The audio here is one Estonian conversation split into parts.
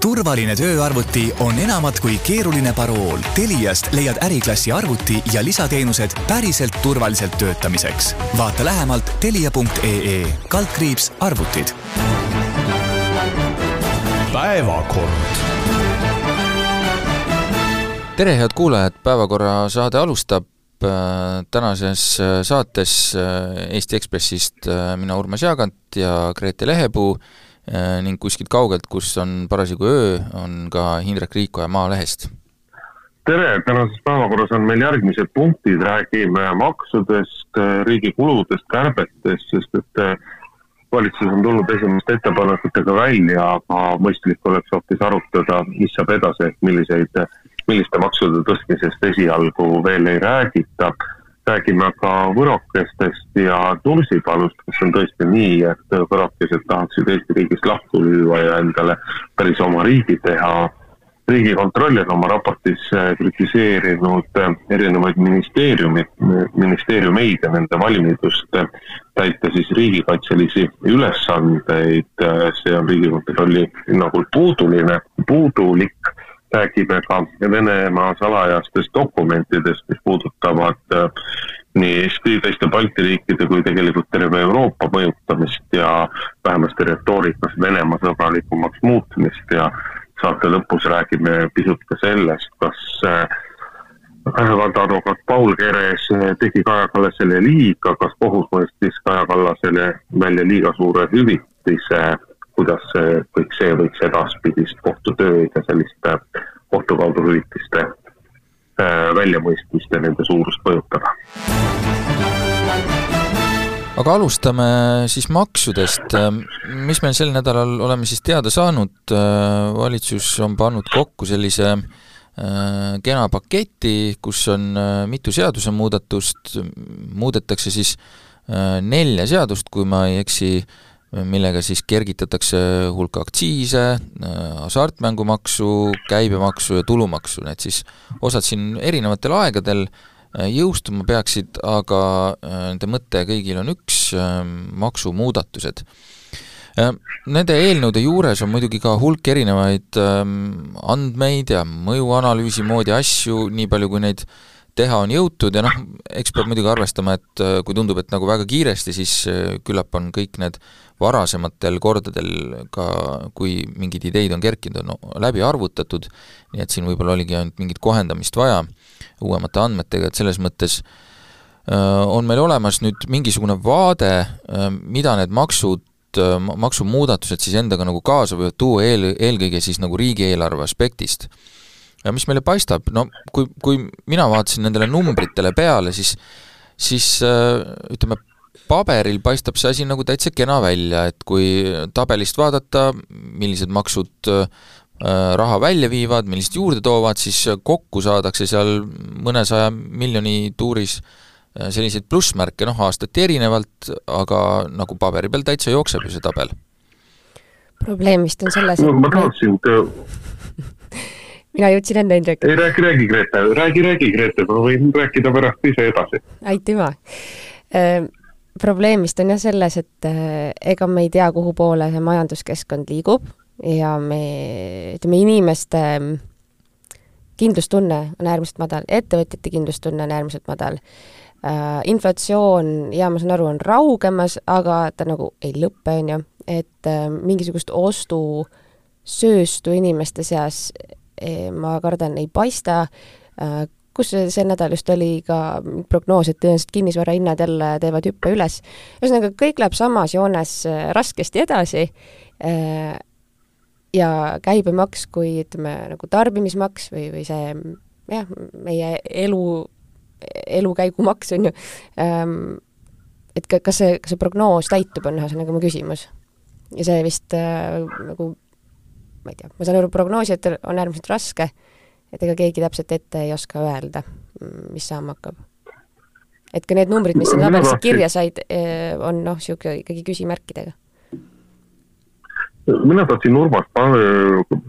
turvaline tööarvuti on enamat kui keeruline parool. Teliast leiad äriklassi arvuti ja lisateenused päriselt turvaliselt töötamiseks. vaata lähemalt telia.ee kaldkriips arvutid. päevakord tere, head kuulajad, Päevakorra saade alustab tänases saates Eesti Ekspressist mina, Urmas Jaagant ja Grete Lehepuu ning kuskilt kaugelt, kus on parasjagu öö, on ka Hindrek Riikoja Maalehest. tere, tänases päevakorras on meil järgmised punktid, räägime maksudest, riigi kuludest, kärbetest, sest et valitsus on tulnud esimeste ettepanekutega välja, aga mõistlik oleks hoopis arutada, mis saab edasi, ehk milliseid milliste maksude tõstmisest esialgu veel ei räägita. Räägime ka võrokestest ja Nursipalust, kus on tõesti nii, et võrokesed tahaksid Eesti riigist lahku lüüa ja endale päris oma riigi teha. Riigikontroll on oma raportis kritiseerinud erinevaid ministeeriumi, ministeeriumeid ja nende valmidust täita siis riigikaitselisi ülesandeid, see on Riigikontrolli hinnangul puuduline, puudulik räägime ka Venemaa salajastest dokumentidest, mis puudutavad äh, nii Eesti, teiste Balti riikide kui tegelikult terve Euroopa mõjutamist ja vähemasti retoorikas Venemaa sõbralikumaks muutmist ja saate lõpus räägime pisut ka sellest, kas äh, vandeadvokaat Paul Keres tegi Kaja Kallasele liiga, kas kohus mõistis Kaja Kallasele välja liiga suure hüvitise kuidas see, kõik see võiks edaspidist kohtutööd ja selliste kohtu kaudu hüvitiste äh, väljamõistmist ja nende suurust mõjutada. aga alustame siis maksudest, mis meil sel nädalal oleme siis teada saanud, valitsus on pannud kokku sellise äh, kena paketi, kus on äh, mitu seadusemuudatust, muudetakse siis nelja seadust, kui ma ei eksi, millega siis kergitatakse hulka aktsiise, hasartmängumaksu, käibemaksu ja tulumaksu, need siis osad siin erinevatel aegadel äh, jõustuma peaksid, aga äh, nende mõte kõigil on üks, äh, maksumuudatused. Nende eelnõude juures on muidugi ka hulk erinevaid andmeid ja mõjuanalüüsi moodi asju, nii palju kui neid teha on jõutud ja noh, eks peab muidugi arvestama, et kui tundub, et nagu väga kiiresti, siis küllap on kõik need varasematel kordadel ka, kui mingeid ideid on kerkinud, on läbi arvutatud, nii et siin võib-olla oligi ainult mingit kohendamist vaja uuemate andmetega, et selles mõttes äh, on meil olemas nüüd mingisugune vaade, äh, mida need maksud, äh, maksumuudatused siis endaga nagu kaasa võivad tuua eel, eelkõige siis nagu riigieelarve aspektist. ja mis meile paistab, no kui, kui mina vaatasin nendele numbritele peale, siis siis ütleme, paberil paistab see asi nagu täitsa kena välja, et kui tabelist vaadata, millised maksud äh, raha välja viivad, millist juurde toovad, siis kokku saadakse seal mõnesaja miljoni tuuris äh, selliseid plussmärke, noh aastati erinevalt, aga nagu paberi peal täitsa jookseb ju see tabel. probleem vist on selles, et no, ma tahtsin mina jõudsin enne, Indrek. ei, räägi, räägi, Grete, räägi, räägi, Grete, ma võin rääkida pärast ise edasi. aitüma äh, probleem vist on jah selles, et äh, ega me ei tea, kuhu poole see majanduskeskkond liigub ja me, ütleme, inimeste mm, kindlustunne on äärmiselt madal, ettevõtjate kindlustunne on äärmiselt madal. Äh,, inflatsioon, jaa, ma saan aru, on raugemas, aga ta nagu ei lõpe, on ju, et äh, mingisugust ostusööstu inimeste seas eh, ma kardan, ei paista. Äh,, kus see, nädal just oli ka prognoos, et tõenäoliselt kinnisvarahinnad jälle teevad hüppe üles. ühesõnaga, kõik läheb samas joones äh, raskesti edasi äh, ja käibemaks kui ütleme, nagu tarbimismaks või, või see jah, meie elu, elukäigumaks, on ju, ähm, et ka, kas see, kas see prognoos täitub, on ühesõnaga mu küsimus. ja see vist äh, nagu ma ei tea, ma saan aru, prognoosijatel on äärmiselt raske äh, et ega keegi täpselt ette ei oska öelda, mis saama hakkab. et ka need numbrid, mis sinna tabelisse kirja said, eh, on noh, niisugune ikkagi küsimärkidega. mina tahtsin Urmast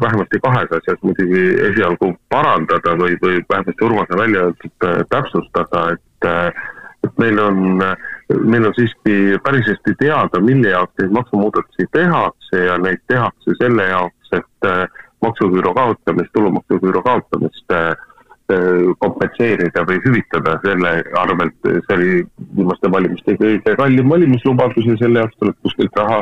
vähemasti kahes asjas muidugi esialgu parandada või, või vähemasti Urmase välja öeldud täpsustada, et et meil on meil on siiski päris hästi teada, mille jaoks neid maksumuudatusi tehakse ja neid tehakse selle jaoks, et maksuküüru kaotamist, tulumaksuküüru kaotamist kompenseerida või hüvitada selle arvelt, see oli viimaste valimiste kõige kallim valimislubadus ja selle jaoks tuleb kuskilt raha,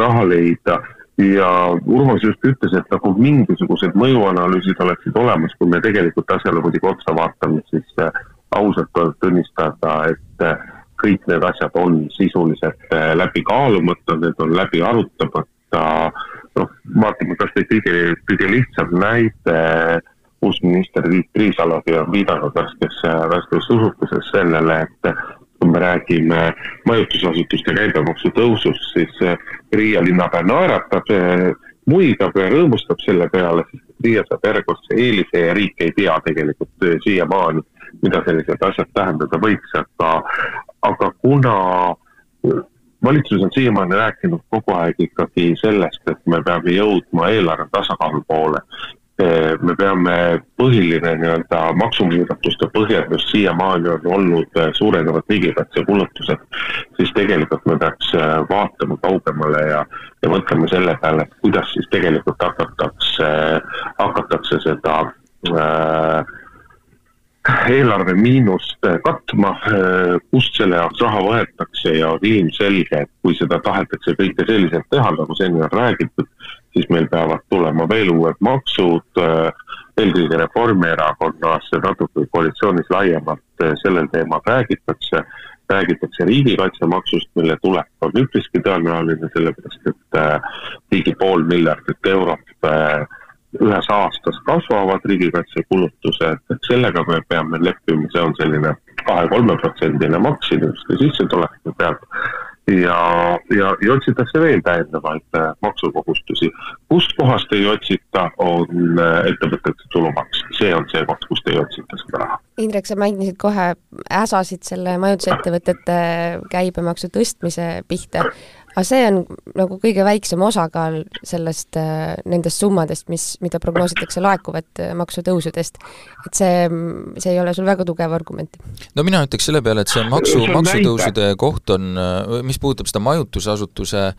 raha leida. Ja Urmas just ütles, et nagu mingisugused mõjuanalüüsid oleksid olemas, kui me tegelikult asjale muidugi otsa vaatame, siis äh, ausalt tuleb tunnistada, et äh, kõik need asjad on sisuliselt äh, läbi kaalumata, need on läbi arutamata, noh, vaatame kas või kõige, kõige lihtsam näide, uus minister Tiit Riisalogi on viidanud värskes, värskes usutluses sellele, et kui me räägime majutusasutuste käibemaksu tõusust, siis eh, Riia linnapea naeratab, eh, muigab ja rõõmustab selle peale, sest Riia saab järjekordse eelise ja riik ei tea tegelikult eh, siiamaani, mida sellised asjad tähendada võiks, aga, aga kuna valitsus on siiamaani rääkinud kogu aeg ikkagi sellest, et me peame jõudma eelarve tasakaalu poole. Me peame, põhiline nii-öelda maksumuudatuste põhjendus siiamaani on olnud äh, suurenevad riigikaitsekulutused, siis tegelikult me peaks äh, vaatama kaugemale ja, ja mõtlema selle peale, et kuidas siis tegelikult hakatakse, hakatakse seda äh, eelarve miinust katma, kust selle jaoks raha võetakse ja on ilmselge, et kui seda tahetakse kõike selliselt teha, nagu seni on räägitud, siis meil peavad tulema veel uued maksud, eelkõige Reformierakonnas, natuke koalitsioonis laiemalt sellel teemal räägitakse, räägitakse riigikaitsemaksust, mille tulek on üpriski tõenäoline, sellepärast et ligi pool miljardit eurot ühes aastas kasvavad riigikaitsekulutused, sellega me peame leppima, see on selline kahe-kolmeprotsendine maks inimeste sissetuleku pealt. ja, ja, ja otsitakse veel täiendavaid äh, maksukohustusi. kust kohast ei otsita, on äh, ettevõtete tulumaks, see on see koht, kust ei otsita seda raha. Indrek, sa mainisid kohe, äsasid selle majutusettevõtete käibemaksu tõstmise pihta aga see on nagu kõige väiksem osakaal sellest, äh, nendest summadest, mis, mida prognoositakse laekuvat äh, maksutõusudest. et see, see ei ole sul väga tugev argument? no mina ütleks selle peale, et see maksu, maksutõusude koht on, äh, mis puudutab seda majutusasutuse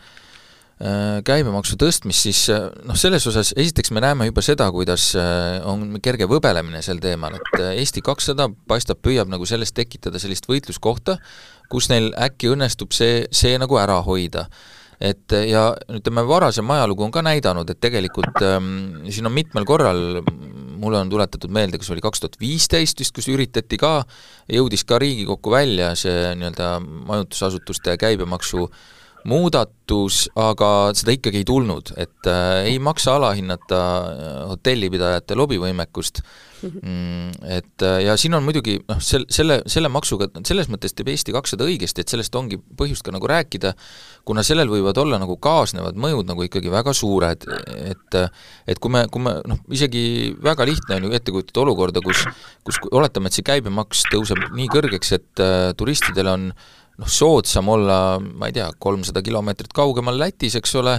käibemaksu tõstmist, siis noh, selles osas esiteks me näeme juba seda, kuidas on kerge võbelemine sel teemal, et Eesti kakssada paistab, püüab nagu sellest tekitada sellist võitluskohta, kus neil äkki õnnestub see, see nagu ära hoida. Et ja ütleme, varasem ajalugu on ka näidanud, et tegelikult ähm, siin on mitmel korral, mulle on tuletatud meelde, kas oli kaks tuhat viisteist vist, kus üritati ka, jõudis ka Riigikokku välja see nii-öelda majutusasutuste käibemaksu muudatus, aga seda ikkagi ei tulnud, et äh, ei maksa alahinnata äh, hotellipidajate lobivõimekust. Äh, Mm, et äh, ja siin on muidugi noh, sel-, selle, selle maksuga, selles mõttes teeb Eesti kakssada õigesti, et sellest ongi põhjust ka nagu rääkida, kuna sellel võivad olla nagu kaasnevad mõjud nagu ikkagi väga suured, et et kui me, kui me noh, isegi väga lihtne on ju ette kujutada olukorda, kus kus oletame, et see käibemaks tõuseb nii kõrgeks, et äh, turistidel on noh, soodsam olla, ma ei tea, kolmsada kilomeetrit kaugemal Lätis, eks ole,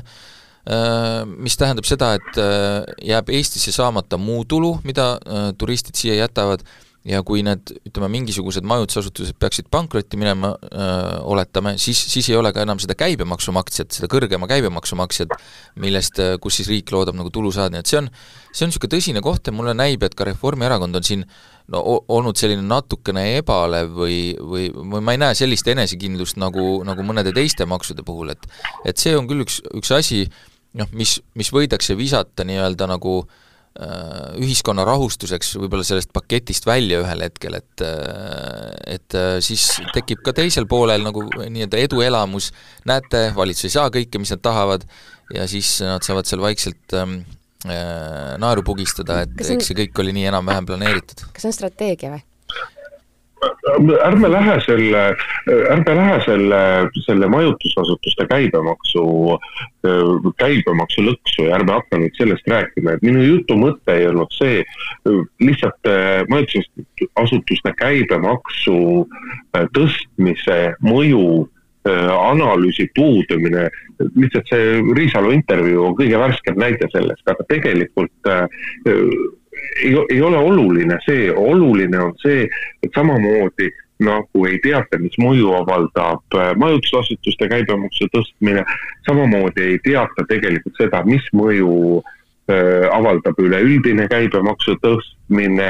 Äh, mis tähendab seda, et äh, jääb Eestisse saamata muu tulu, mida äh, turistid siia jätavad, ja kui need, ütleme, mingisugused majutusasutused peaksid pankrotti minema, oletame, siis, siis ei ole ka enam seda käibemaksu maksjat, seda kõrgema käibemaksu maksjat, millest, kus siis riik loodab nagu tulu saada, nii et see on, see on niisugune tõsine koht ja mulle näib, et ka Reformierakond on siin no olnud selline natukene ebalev või, või, või ma ei näe sellist enesekindlust nagu, nagu mõnede teiste maksude puhul, et et see on küll üks, üks asi, noh, mis, mis võidakse visata nii-öelda nagu äh, ühiskonna rahustuseks võib-olla sellest paketist välja ühel hetkel, et äh, et äh, siis tekib ka teisel poolel nagu nii-öelda eduelamus, näete, valitsus ei saa kõike, mis nad tahavad, ja siis nad saavad seal vaikselt ähm, äh, naeru pugistada, et on... eks see kõik oli nii enam-vähem planeeritud. kas see on strateegia või? Ärme lähe selle, ärme lähe selle, selle majutusasutuste käibemaksu, käibemaksu lõksu ja ärme hakka nüüd sellest rääkima, et minu jutu mõte ei olnud see, lihtsalt äh, majutusasutuste käibemaksu äh, tõstmise mõju äh, analüüsi puudumine, lihtsalt see Riisalu intervjuu on kõige värskem näide sellest, aga tegelikult ei, ei ole oluline see, oluline on see, et samamoodi nagu ei teata, mis mõju avaldab äh, majutusasutuste käibemaksu tõstmine, samamoodi ei teata tegelikult seda, mis mõju äh, avaldab üleüldine käibemaksu tõstmine,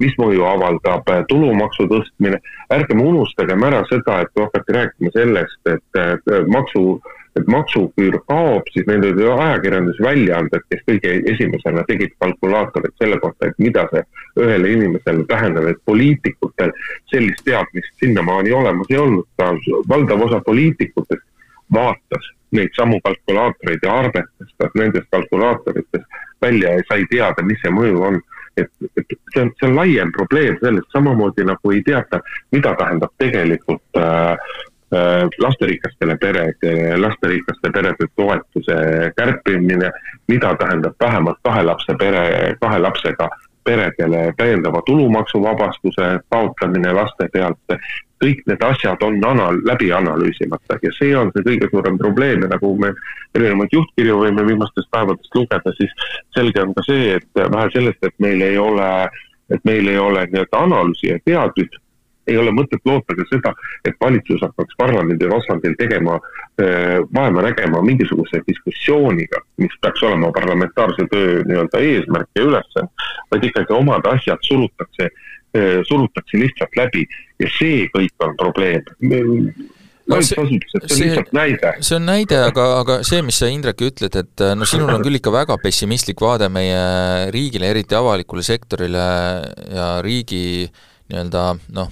mis mõju avaldab äh, tulumaksu tõstmine. ärgem unustagem ära seda, et hakati rääkima sellest, et maksu et maksuküür kaob, siis meil olid ju ajakirjandusväljaanded, kes kõige esimesena tegid kalkulaatorid selle kohta, et mida see ühele inimesele tähendab, et poliitikutel sellist teadmist sinnamaani olemas ei olnud, ka valdav osa poliitikutest vaatas neid samu kalkulaatoreid ja arvestas, nendest kalkulaatorites välja sai teada, mis see mõju on. et, et see on, see on laiem probleem sellest, samamoodi nagu ei teata, mida tähendab tegelikult Äh, lasterikastele peredele, lasterikaste perede toetuse kärpimine, mida tähendab vähemalt kahe lapse pere, kahe lapsega peredele täiendava tulumaksuvabastuse kaotamine laste pealt, kõik need asjad on anal-, läbi analüüsimata ja see on see kõige suurem probleem ja nagu me erinevaid juhtkirju võime viimastest päevadest lugeda, siis selge on ka see, et vähe sellest, et meil ei ole, et meil ei ole nii-öelda analüüsi ja teadmist, ei ole mõtet loota ka seda, et valitsus hakkaks parlamendi tasandil tegema, vaeva nägema mingisuguse diskussiooniga, mis peaks olema parlamentaarse töö nii-öelda eesmärk ja ülesanne, vaid ikkagi omad asjad surutakse, surutakse lihtsalt läbi. Ja see kõik on probleem. No see, see, see on näide, aga, aga see, mis sa, Indrek, ütled, et no sinul on küll ikka väga pessimistlik vaade meie riigile, eriti avalikule sektorile ja riigi nii-öelda noh,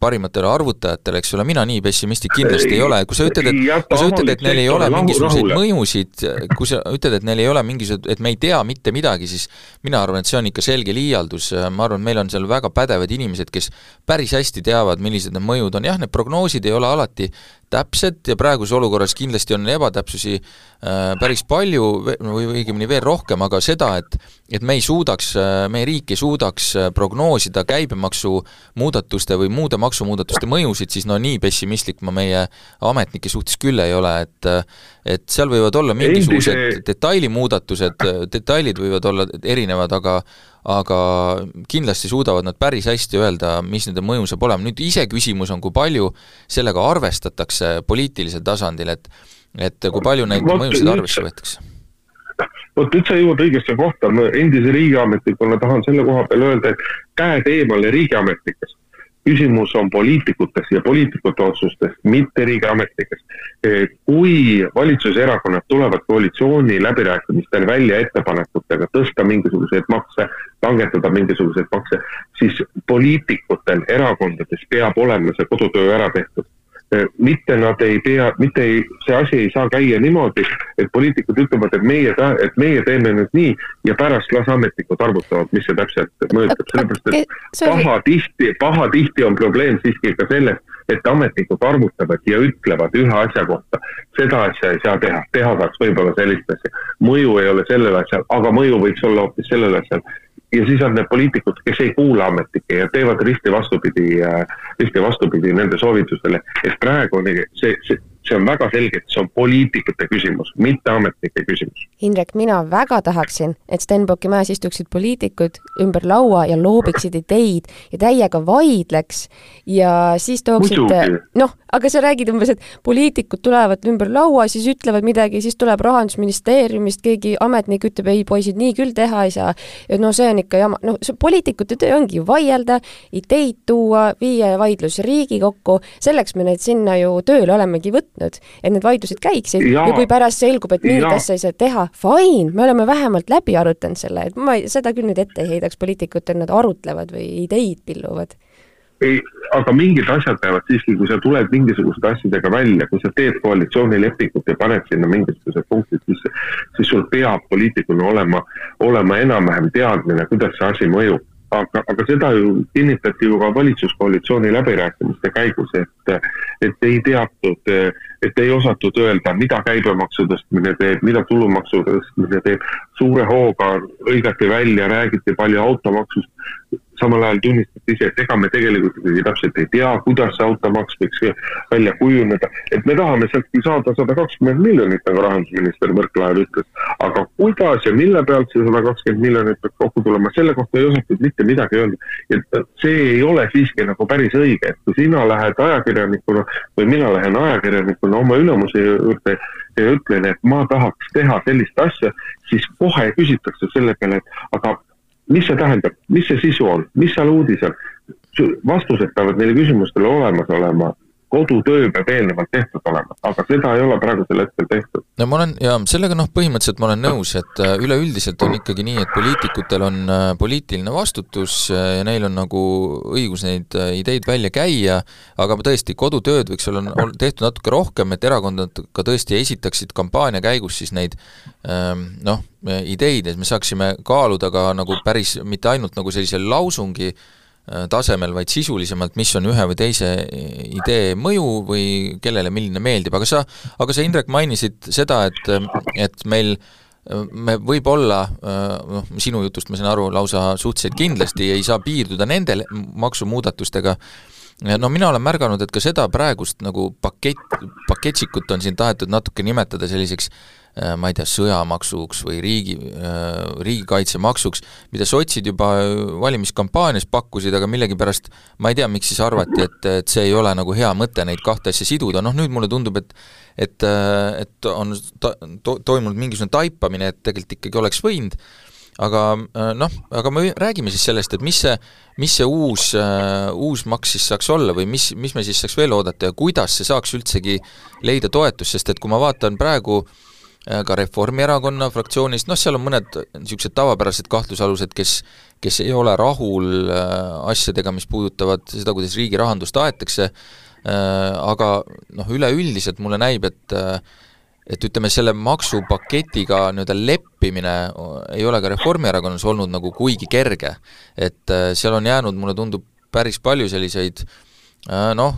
parimatele arvutajatele, eks ole, mina nii pessimistlik kindlasti ei ole, kui sa ütled, et kui sa ütled, et neil ei ole mingisuguseid mõjusid, kui sa ütled, et neil ei ole mingisugused, et me ei tea mitte midagi, siis mina arvan, et see on ikka selge liialdus, ma arvan, et meil on seal väga pädevad inimesed, kes päris hästi teavad, millised need mõjud on, jah, need prognoosid ei ole alati täpsed ja praeguses olukorras kindlasti on ebatäpsusi äh, päris palju või õigemini veel rohkem, aga seda, et et me ei suudaks, äh, meie riik ei suudaks äh, prognoosida käibemaksumuudatuste või muude maksumuudatuste mõjusid, siis no nii pessimistlik ma meie ametnike suhtes küll ei ole, et et seal võivad olla mingisugused detailimuudatused, detailid võivad olla erinevad, aga aga kindlasti suudavad nad päris hästi öelda, mis nende mõju saab olema, nüüd iseküsimus on, kui palju sellega arvestatakse poliitilisel tasandil, et et kui palju neid mõjusid arvesse võetakse? vot nüüd sa jõuad õigesse kohta, ma endise riigiametnikuna tahan selle koha peal öelda, et käed eemale riigiametnikest küsimus on poliitikutes ja poliitikute otsustes, mitte riigiametnikes. kui valitsuserakonnad tulevad koalitsiooni läbirääkimistel välja ettepanekutega tõsta mingisuguseid makse, langetada mingisuguseid makse, siis poliitikutel erakondades peab olema see kodutöö ära tehtud mitte nad ei pea, mitte ei, see asi ei saa käia niimoodi, et poliitikud ütlevad, et meie, et meie teeme nüüd nii ja pärast las ametnikud arvutavad, mis see täpselt mõjutab, sellepärast et pahatihti, pahatihti on probleem siiski ka selles, et ametnikud arvutavad ja ütlevad ühe asja kohta, seda asja ei saa teha, teha saaks võib-olla sellist asja. mõju ei ole sellel asjal, aga mõju võiks olla hoopis sellel asjal ja siis on need poliitikud, kes ei kuula ametnikke ja teevad risti vastupidi, risti vastupidi nende soovitusele, et praegu on see, see see on väga selge, et see on poliitikute küsimus, mitte ametnike küsimus. Indrek, mina väga tahaksin, et Stenbocki majas istuksid poliitikud ümber laua ja loobiksid ideid ja täiega vaidleks ja siis tooksid noh, aga sa räägid umbes, et poliitikud tulevad ümber laua, siis ütlevad midagi, siis tuleb Rahandusministeeriumist keegi ametnik, ütleb ei, poisid, nii küll teha ei saa. ja no see on ikka jama, noh, see poliitikute töö ongi ju vaielda, ideid tuua, viia vaidlus Riigikokku, selleks me neid sinna ju tööle olemegi võtnud võtnud, et need vaidlused käiksid ja, ja kui pärast selgub, et mingit asja ei saa teha, fine, me oleme vähemalt läbi arutanud selle, et ma seda küll nüüd ette ei heidaks poliitikutele, nad arutlevad või ideid pilluvad. Ei, aga mingid asjad peavad siiski, kui sa tuled mingisuguste asjadega välja, kui sa teed koalitsioonilepingut ja paned sinna mingisugused punktid sisse, siis sul peab poliitikuna olema, olema enam-vähem teadmine, kuidas see asi mõjub aga, aga seda ju kinnitati ju ka valitsuskoalitsiooni läbirääkimiste käigus, et, et ei teatud, et ei osatud öelda, mida käibemaksu tõstmine teeb, mida tulumaksu tõstmine teeb. suure hooga hõigati välja, räägiti palju automaksust. Samal ajal tunnistate ise, et ega me tegelikult ikkagi täpselt ei tea, kuidas see automaks võiks välja kujuneda. et me tahame sealt küll saada sada kakskümmend miljonit, nagu rahandusminister Võrklaev ütles, aga kuidas ja mille pealt see sada kakskümmend miljonit peab kokku tulema, selle kohta ei osatud mitte midagi öelda. et see ei ole siiski nagu päris õige, et kui sina lähed ajakirjanikuna või mina lähen ajakirjanikuna oma ülemuse juurde ja ütlen, et ma tahaks teha sellist asja, siis kohe küsitakse selle peale, et aga mis see tähendab, mis see sisu on, mis seal uudis on? vastused peavad neile küsimustele olemas olema kodutöö peab eelnevalt tehtud olema, aga seda ei ole praegusel hetkel tehtud. no ma olen, jaa, sellega noh, põhimõtteliselt ma olen nõus, et äh, üleüldiselt on ikkagi nii, et poliitikutel on äh, poliitiline vastutus äh, ja neil on nagu õigus neid ideid välja käia, aga tõesti, kodutööd võiks olla tehtud natuke rohkem, et erakonnad ka tõesti esitaksid kampaania käigus siis neid ähm, noh, ideid, et me saaksime kaaluda ka nagu päris, mitte ainult nagu sellise lausungi tasemel, vaid sisulisemalt, mis on ühe või teise idee mõju või kellele milline meeldib, aga sa, aga sa, Indrek, mainisid seda, et, et meil me võib-olla, äh, noh, sinu jutust ma saan aru, lausa suhteliselt kindlasti ei saa piirduda nende maksumuudatustega, no mina olen märganud, et ka seda praegust nagu pakett, paketsikut on siin tahetud natuke nimetada selliseks Äh, ma ei tea, sõjamaksuks või riigi, äh, riigikaitsemaksuks, mida sotsid juba valimiskampaanias pakkusid, aga millegipärast ma ei tea, miks siis arvati, et, et see ei ole nagu hea mõte neid kahte asja siduda, noh nüüd mulle tundub, et et, et on ta-, to-, toimunud mingisugune taipamine, et tegelikult ikkagi oleks võinud, aga noh, aga me räägime siis sellest, et mis see, mis see uus, uus maks siis saaks olla või mis, mis me siis saaks veel oodata ja kuidas see saaks üldsegi leida toetust, sest et kui ma vaatan praegu äh, Äh, ka Reformierakonna fraktsioonist, noh, seal on mõned niisugused tavapärased kahtlusalused, kes kes ei ole rahul äh, asjadega, mis puudutavad seda, kuidas riigi rahandust aetakse, äh, aga noh, üleüldiselt mulle näib, et et ütleme, selle maksupaketiga nii-öelda leppimine ei ole ka Reformierakonnas olnud nagu kuigi kerge. et seal on jäänud, mulle tundub, päris palju selliseid noh,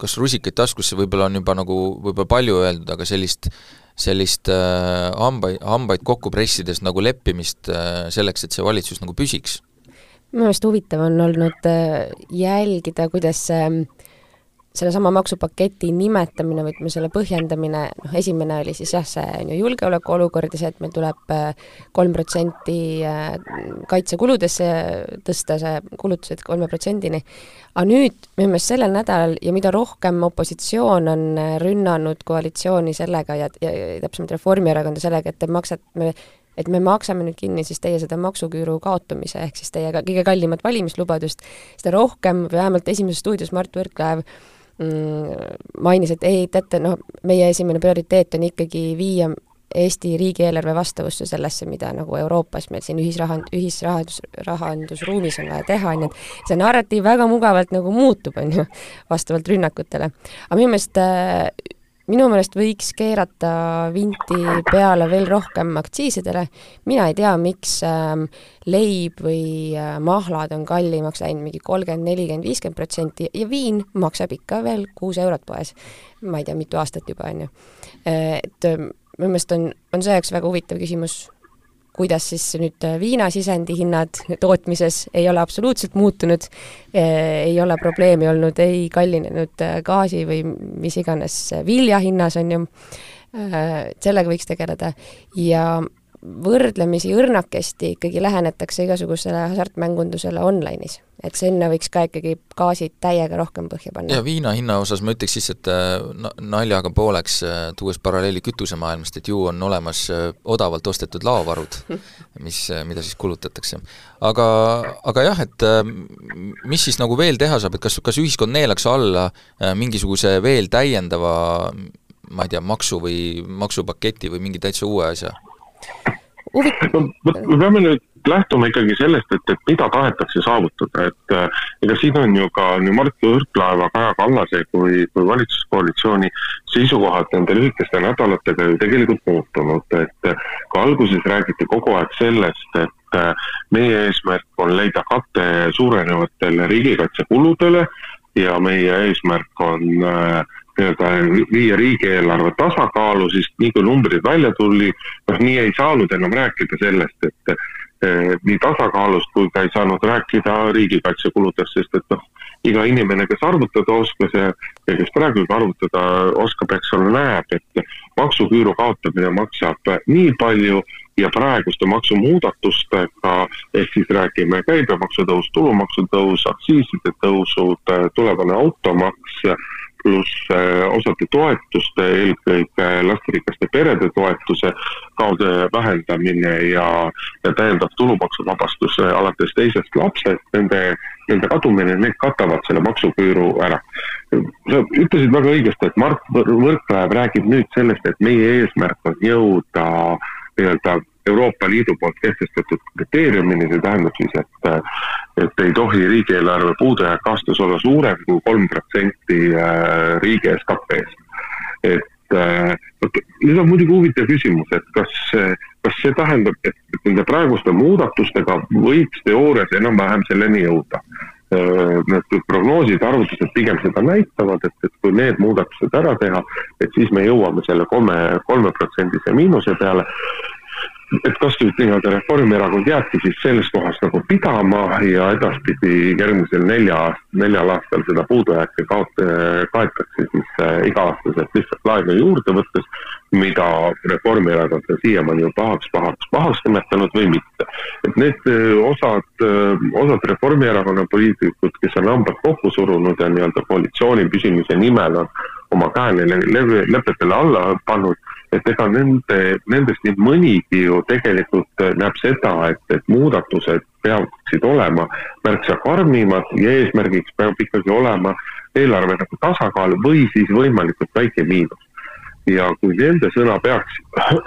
kas rusikaid taskusse võib-olla on juba nagu võib-olla palju öeldud, aga sellist sellist äh, hambaid, hambaid kokku pressides nagu leppimist äh, selleks, et see valitsus nagu püsiks? minu meelest huvitav on olnud äh, jälgida, kuidas see sellesama maksupaketi nimetamine või ütleme, selle põhjendamine, noh esimene oli siis jah, see on ju julgeolekuolukord ja see, et meil tuleb äh, kolm protsenti äh, kaitsekuludesse tõsta see kulutused kolme protsendini, aga nüüd minu meelest sellel nädalal ja mida rohkem opositsioon on äh, rünnanud koalitsiooni sellega ja, ja, ja täpsemalt Reformierakonda sellega, et te maksate, et me maksame nüüd kinni siis teie seda maksuküüru kaotamise, ehk siis teie kõige kallimat valimislubadust, seda rohkem, vähemalt Esimeses stuudios Mart Võrklaev mainis, et ei, teate, noh, meie esimene prioriteet on ikkagi viia Eesti riigieelarve vastavusse sellesse, mida nagu Euroopas meil siin ühisrahand-, ühisrahandus, rahandusruumis on vaja teha, on ju, et see narratiiv väga mugavalt nagu muutub, on ju, vastavalt rünnakutele. aga minu meelest äh, minu meelest võiks keerata vinti peale veel rohkem aktsiisidele, mina ei tea, miks ähm, leib või äh, mahlad on kallimaks läinud mingi kolmkümmend, nelikümmend, viiskümmend protsenti ja viin maksab ikka veel kuus eurot poes. ma ei tea, mitu aastat juba, on ju. Äh, et äh, minu meelest on, on see üks väga huvitav küsimus kuidas siis nüüd äh, viinasisendi hinnad tootmises ei ole absoluutselt muutunud, äh, ei ole probleemi olnud ei kallinenud äh, gaasi või mis iganes vilja hinnas, on ju, sellega võiks tegeleda. Ja võrdlemisi õrnakesti ikkagi lähenetakse igasugusele hasartmängundusele online'is. et sinna võiks ka ikkagi gaasid täiega rohkem põhja panna. ja viina hinna osas ma ütleks siis, et äh, naljaga pooleks, äh, tuues paralleeli kütusemaailmast, et ju on olemas äh, odavalt ostetud laovarud, mis, mida siis kulutatakse. aga, aga jah, et mis siis nagu veel teha saab, et kas, kas ühiskond neelaks alla mingisuguse veel täiendava ma ei tea, maksu või maksupaketi või mingi täitsa uue asja? Huvitav no,. me peame nüüd lähtuma ikkagi sellest, et, et mida tahetakse saavutada, et äh, ega siin on ju ka nii Mart Võrklaeva, Kaja Kallase kui, kui valitsuskoalitsiooni seisukohad nende lühikeste nädalatega ju tegelikult muutunud, et äh, ka alguses räägiti kogu aeg sellest, et äh, meie eesmärk on leida kate suurenevatele riigikaitsekuludele ja meie eesmärk on äh, nii-öelda viia riigieelarve tasakaalu, siis nii kui numbrid välja tuli, noh nii ei saanud enam rääkida sellest, et nii tasakaalust kui ka ei saanud rääkida riigikaitsekuludest, sest et noh, iga inimene, kes arvutada oskas ja, ja kes praegu arvutada oskab, eks ole, näeb, et maksuküüru kaotamine maksab nii palju ja praeguste maksumuudatustega, ehk siis räägime käibemaksu tõus, tulumaksu tõus, aktsiiside tõusud, tulevane automaks pluss äh, osade toetuste, eelkõige lasterikaste perede toetuse kaudu vähendamine ja, ja täiendav tulumaksuvabastus äh, alates teisest lapsest, nende, nende kadumine, need katavad selle maksuküüru ära. sa ütlesid väga õigesti, et Mart Võrklaev räägib nüüd sellest, et meie eesmärk on jõuda nii-öelda Euroopa Liidu poolt kehtestatud kriteeriumini, see tähendab siis, et, et ei tohi riigieelarve puudujääk aastas olla suurem kui kolm protsenti äh, riigi SKP-st. et äh, vot nüüd on muidugi huvitav küsimus, et kas, kas see tähendab, et, et nende praeguste muudatustega võiks teoorias enam-vähem selleni jõuda äh, need prognoosid, arvutused pigem seda näitavad, et, et kui need muudatused ära teha, et siis me jõuame selle kolme, kolmeprotsendise miinuse peale et kas nüüd nii-öelda Reformierakond jääbki siis selles kohas nagu pidama ja edaspidi järgmisel nelja, neljal aastal seda puudujääki kaot-, kaetakse siis äh, iga-aastaselt lihtsalt laenu juurde võttes, mida Reformierakond on siiamaani ju pahaks, pahaks, pahaks nimetanud või mitte. et need äh, osad, äh, osad Reformierakonna poliitikud, kes on hambad kokku surunud ja nii-öelda koalitsiooni püsimise nimel on oma käe neile lepetele alla pannud et ega nende, nendest nii mõnigi ju tegelikult äh, näeb seda, et, et muudatused peaksid olema märksa karmimad ja eesmärgiks peab ikkagi olema eelarve nagu tasakaal või siis võimalikult väike miinus. ja kui nende sõna peaks,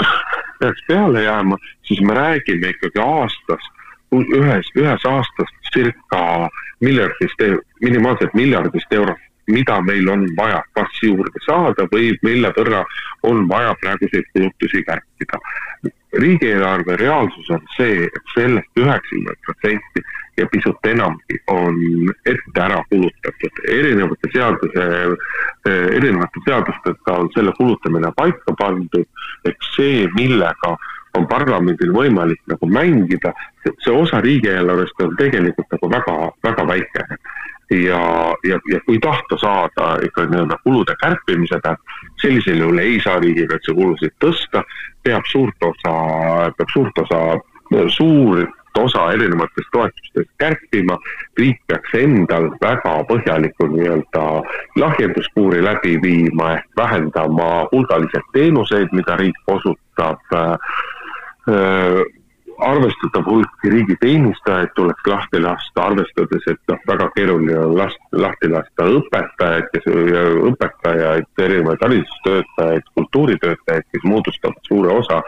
peaks peale jääma, siis me räägime ikkagi aastas, ühes, ühes aastas circa miljardist, minimaalselt miljardist eurost mida meil on vaja kas juurde saada või mille võrra on vaja praeguseid kulutusi kärpida. riigieelarve reaalsus on see, et sellest üheksakümmend protsenti ja pisut enamgi on ette ära kulutatud. erinevate seaduse, erinevate seadustega on selle kulutamine paika pandud, eks see, millega on parlamendil võimalik nagu mängida, see osa riigieelarvest on tegelikult nagu väga, väga väike. Ja, ja, ja kui tahta saada ikka nii-öelda kulude kärpimisega, sellisel juhul ei saa riigikaitsekulusid tõsta, peab suurt osa, peab suurt osa, suurt osa erinevatest toetustest kärpima, riik peaks endal väga põhjaliku nii-öelda lahjenduskuuri läbi viima ehk vähendama hulgaliselt teenuseid, mida riik osutab äh, arvestatav hulk riigiteenistajaid tuleks lahti lasta, arvestades, et noh, väga keeruline on last, lahti lasta õpetajaid, kes, õpetajaid, erinevaid haridustöötajaid, kultuuritöötajaid, kes moodustavad suure osa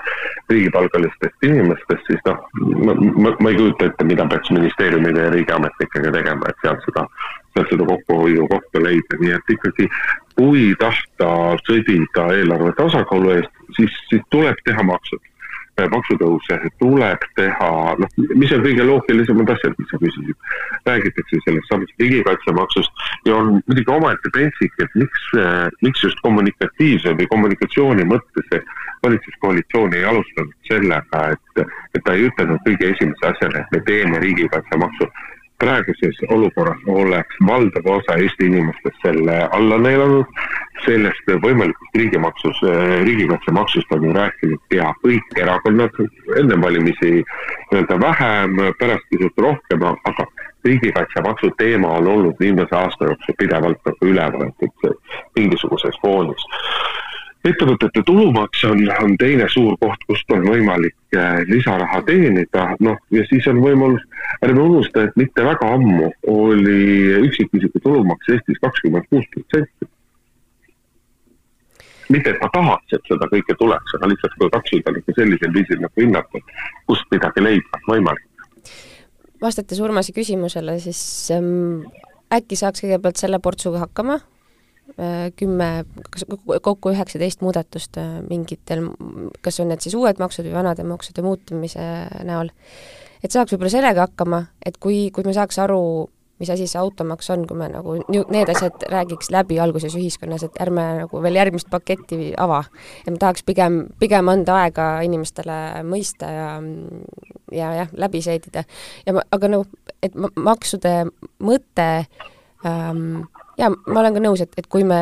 riigipalgalistest inimestest, siis noh, ma, ma, ma ei kujuta ette, mida peaks ministeeriumide ja riigiametnikega tegema, et sealt seda, sealt seda kokkuhoiu kohta leida, nii et ikkagi kui tahta sõdida eelarve tasakaalu eest, siis, siis tuleb teha maksud maksutõuse tuleb teha, noh, mis on kõige loogilisemad asjad, mis sa küsisid. räägitakse sellest samast riigikaitsemaksust ja on muidugi omaette pentsik, et miks, miks just kommunikatiivse või kommunikatsiooni mõttes valitsuskoalitsioon ei alustanud sellega, et, et ta ei ütelnud kõige esimese asjana, et me teeme riigikaitsemaksu praeguses olukorras oleks valdav osa Eesti inimestest selle alla neelanud, sellest võimalikust riigimaksus, riigikaitsemaksust on ju rääkinud pea kõik erakonnad, enne valimisi nii-öelda vähem, pärast pisut rohkem, aga riigikaitsemaksu teema on olnud viimase aasta jooksul pidevalt nagu üleval, et mingisuguses foonis ettevõtete tulumaks on, on teine suur koht, kust on võimalik äh, lisaraha teenida, noh ja siis on võimalus, ärme unusta, et mitte väga ammu oli üksikisiku tulumaks Eestis kakskümmend kuus protsenti. mitte, et ta tahaks, et seda kõike tuleks, aga lihtsalt kui katsuda nagu sellisel viisil nagu hinnata, kust midagi leida on võimalik. vastates Urmase küsimusele, siis ähm, äkki saaks kõigepealt selle portsuga hakkama kümme, kas kokku üheksateist muudatust äh, mingitel, kas on need siis uued maksud või vanade maksude muutumise näol. et saaks võib-olla sellega hakkama, et kui, kui me saaks aru, mis asi see automaks on, kui me nagu need asjad räägiks läbi alguses ühiskonnas, et ärme nagu veel järgmist paketti ava. et ma tahaks pigem, pigem anda aega inimestele mõista ja ja jah, läbi seedida. ja ma, aga nagu, et maksude mõte ähm, jaa, ma olen ka nõus, et, et kui me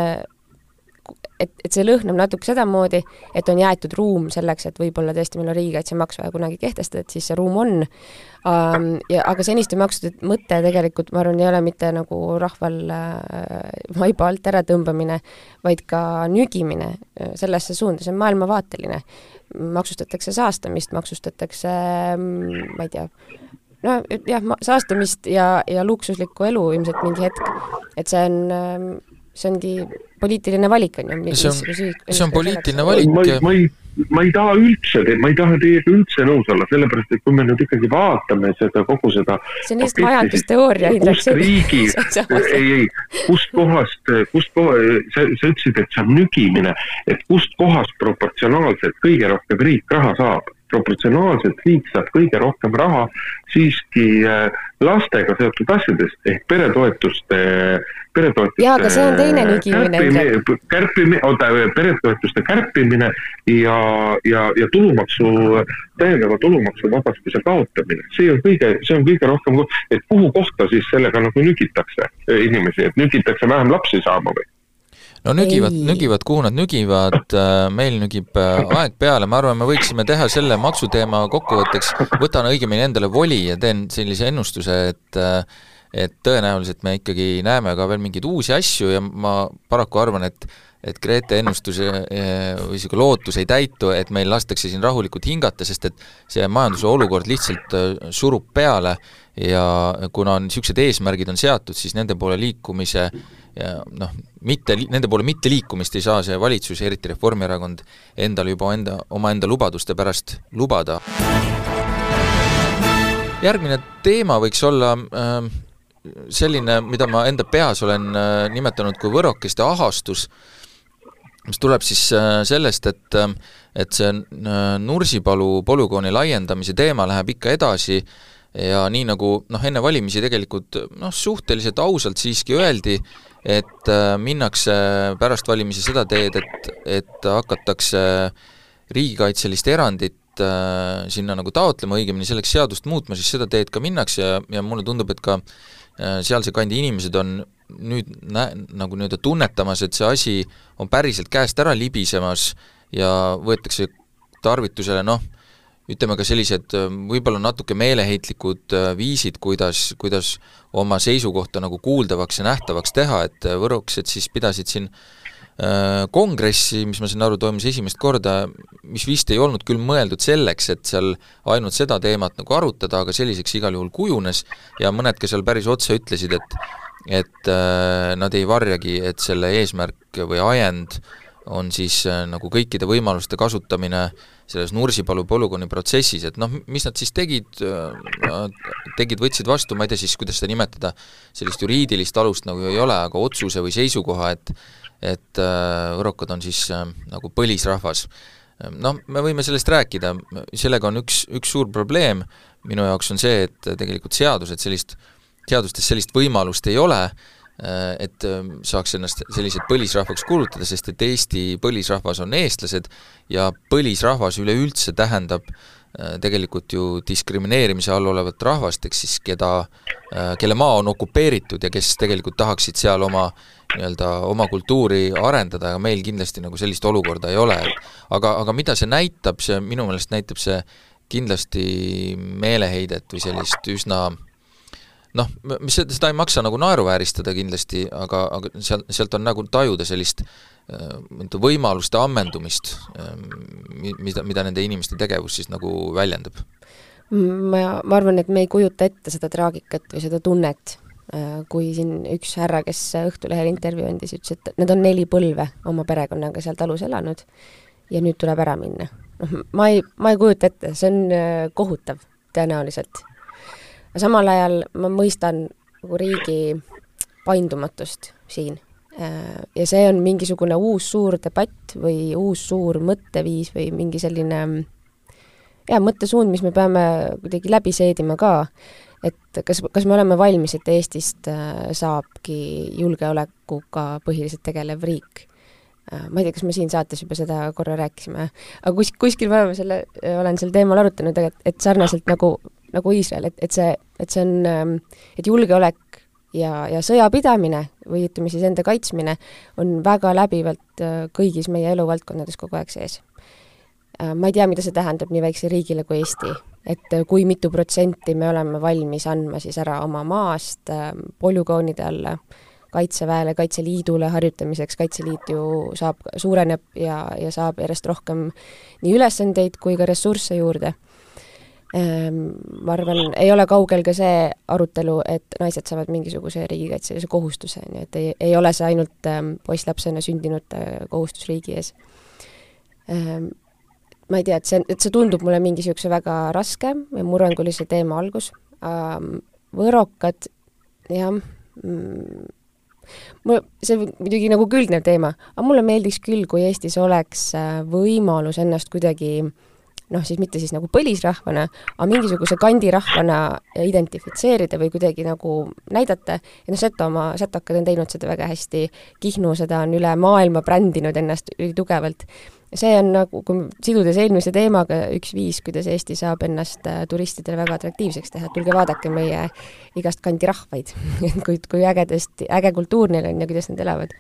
et, et see lõhnab natuke sedamoodi, et on jäetud ruum selleks, et võib-olla tõesti meil on riigikaitsemaks vaja kunagi kehtestada, et siis see ruum on um,. Ja aga seniste maksude mõte tegelikult, ma arvan, ei ole mitte nagu rahval äh, vaiba alt äratõmbamine, vaid ka nügimine äh, sellesse suunda, see on maailmavaateline. maksustatakse saastamist, maksustatakse mm, ma ei tea, no jah, saastamist ja, ja luksuslikku elu ilmselt mingi hetk, et see on ähm, see ongi poliitiline valik, on ju. see on, see on poliitiline valik. ma ei, ma ei, ma ei taha üldse, ma ei taha teiega üldse nõus olla, sellepärast et kui me nüüd ikkagi vaatame seda, kogu seda see on lihtsalt majandusteooria, Indrek. kust riigi, ei, ei, kust kohast, kust koha, sa, sa ütlesid, et see on nügimine, et kust kohast proportsionaalselt kõige rohkem riik raha saab proportsionaalselt riik saab kõige rohkem raha siiski äh, lastega seotud asjadest ehk peretoetuste, peretoetuste jaa, aga see on teine nügimine. kärpimine, oota, peretoetuste kärpimine ja, ja, ja tulumaksu, täiendava tulumaksuvabastuse kaotamine, see on kõige, see on kõige rohkem, et kuhu kohta siis sellega nagu nügitakse inimesi, et nügitakse vähem lapsi saama või? No nügivad, nügivad, kuhu nad nügivad, äh, meil nügib äh, aeg peale, ma arvan, me võiksime teha selle maksuteema kokkuvõtteks, võtan õigemini endale voli ja teen sellise ennustuse, et äh, et tõenäoliselt me ikkagi näeme ka veel mingeid uusi asju ja ma paraku arvan, et et Grete ennustuse või isegi lootus ei täitu, et meil lastakse siin rahulikult hingata, sest et see majanduse olukord lihtsalt surub peale ja kuna on niisugused eesmärgid on seatud, siis nende poole liikumise ja noh, mitte, nende poole mitte liikumist ei saa see valitsus, eriti Reformierakond, endale juba enda, omaenda lubaduste pärast lubada. järgmine teema võiks olla äh, selline, mida ma enda peas olen äh, nimetanud kui võrokeste ahastus, mis tuleb siis äh, sellest, et äh, et see äh, Nursipalu polügooni laiendamise teema läheb ikka edasi ja nii nagu noh, enne valimisi tegelikult noh, suhteliselt ausalt siiski öeldi, et äh, minnakse pärast valimisi seda teed, et, et hakatakse riigikaitselist erandit äh, sinna nagu taotlema, õigemini selleks seadust muutma, siis seda teed ka minnakse ja, ja mulle tundub, et ka äh, sealse kandi inimesed on nüüd nä-, nagu nii-öelda tunnetamas, et see asi on päriselt käest ära libisemas ja võetakse tarvitusele noh, ütleme ka sellised võib-olla natuke meeleheitlikud viisid, kuidas, kuidas oma seisukohta nagu kuuldavaks ja nähtavaks teha, et võroksed siis pidasid siin äh, kongressi, mis ma saan aru, toimus esimest korda, mis vist ei olnud küll mõeldud selleks, et seal ainult seda teemat nagu arutada, aga selliseks igal juhul kujunes ja mõned ka seal päris otse ütlesid, et et äh, nad ei varjagi, et selle eesmärk või ajend on siis äh, nagu kõikide võimaluste kasutamine äh, selles Nursipalu polügooni protsessis, et noh, mis nad siis tegid, tegid, võtsid vastu, ma ei tea siis, kuidas seda nimetada, sellist juriidilist alust nagu ei ole, aga otsuse või seisukoha, et et võrokad on siis nagu põlisrahvas. noh, me võime sellest rääkida, sellega on üks, üks suur probleem minu jaoks on see, et tegelikult seadused sellist, seadustes sellist võimalust ei ole, Äh, et ähm, saaks ennast sellised põlisrahvaks kuulutada, sest et Eesti põlisrahvas on eestlased ja põlisrahvas üleüldse tähendab äh, tegelikult ju diskrimineerimise all olevat rahvast, ehk siis keda, äh, kelle maa on okupeeritud ja kes tegelikult tahaksid seal oma nii-öelda oma kultuuri arendada, aga meil kindlasti nagu sellist olukorda ei ole. aga, aga mida see näitab, see minu meelest näitab see kindlasti meeleheidet või sellist üsna äh, noh, mis seda ei maksa nagu naeruvääristada kindlasti, aga, aga seal, sealt on nagu tajuda sellist äh, võimaluste ammendumist, äh, mida, mida nende inimeste tegevus siis nagu väljendab. ma, ma arvan, et me ei kujuta ette seda traagikat või seda tunnet, äh, kui siin üks härra, kes Õhtulehel intervjuu andis, ütles, et nad on neli põlve oma perekonnaga seal talus elanud ja nüüd tuleb ära minna. noh, ma ei, ma ei kujuta ette, see on kohutav tõenäoliselt aga samal ajal ma mõistan nagu riigi paindumatust siin. Äh, ja see on mingisugune uus suur debatt või uus suur mõtteviis või mingi selline jaa, mõttesuund, mis me peame kuidagi läbi seedima ka, et kas, kas me oleme valmis, et Eestist äh, saabki julgeolekuga põhiliselt tegelev riik. äh, ma ei tea, kas me siin saates juba seda korra rääkisime, aga kus, kuskil me oleme selle, olen sel teemal arutanud, et, et sarnaselt nagu, nagu Iisrael, et, et see, et see on, ähm, et julgeolek ja, ja sõjapidamine või ütleme siis enda kaitsmine on väga läbivalt äh, kõigis meie eluvaldkondades kogu aeg sees. Äh, ma ei tea, mida see tähendab nii väikse riigile kui Eesti, et äh, kui mitu protsenti me oleme valmis andma siis ära oma maast polügoonide alla, Kaitseväele, Kaitseliidule harjutamiseks, Kaitseliit ju saab, suureneb ja, ja saab järjest rohkem nii ülesandeid kui ka ressursse juurde ma arvan, ei ole kaugel ka see arutelu, et naised saavad mingisuguse riigikaitselise kohustuse, on ju, et ei, ei ole see ainult ähm, poisslapsena sündinute kohustus riigi ees ähm,. ma ei tea, et see, et see tundub mulle mingi niisuguse väga raske ja murrangulise teema algus võrokad, jah mm,, mul, see muidugi nagu külgnev teema, aga mulle meeldiks küll, kui Eestis oleks äh, võimalus ennast kuidagi äh, noh, siis mitte siis nagu põlisrahvana, aga mingisuguse kandirahvana identifitseerida või kuidagi nagu näidata, ja noh, Setomaa, setokad on teinud seda väga hästi, Kihnu seda on üle maailma brändinud ennast ülitugevalt. see on nagu, kui sidudes eelmise teemaga, üks viis, kuidas Eesti saab ennast äh, turistidele väga atraktiivseks teha, et tulge vaadake meie igast kandi rahvaid et kui, kui ägedast, äge kultuur neil on ja kuidas nad elavad.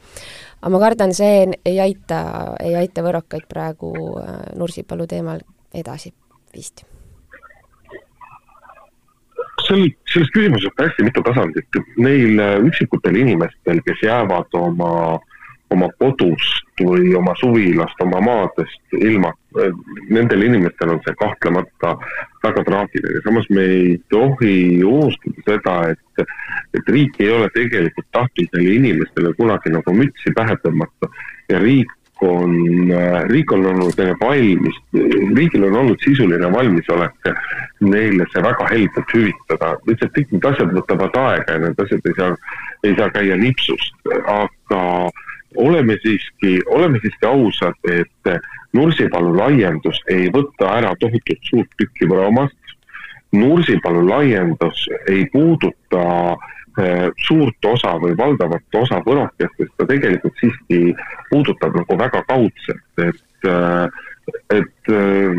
aga ma kardan, see ei aita, ei aita võrokaid praegu äh, Nursipalu teemal edasi vist? sel, selles küsimuses on hästi mitu tasandit. Neil äh, üksikutel inimestel, kes jäävad oma, oma kodust või oma suvilast, oma maadest ilma, äh, nendel inimestel on see kahtlemata väga traagiline. samas me ei tohi unustada seda, et, et riik ei ole tegelikult tahtnud neile inimestele kunagi nagu mütsi pähe tõmmata ja riik on, äh, riik on olnud valmis, riigil on olnud sisuline valmisolek neile see väga heldelt hüvitada. lihtsalt kõik need asjad võtavad aega ja need asjad ei saa, ei saa käia nipsust, aga oleme siiski, oleme siiski ausad, et Nursipalu laiendus ei võta ära tohutult suurt tükki Võromaast. Nursipalu laiendus ei puuduta äh, suurt osa või valdavat osa võrokestest ta tegelikult siiski puudutab nagu väga kaudselt, et eh, et eh,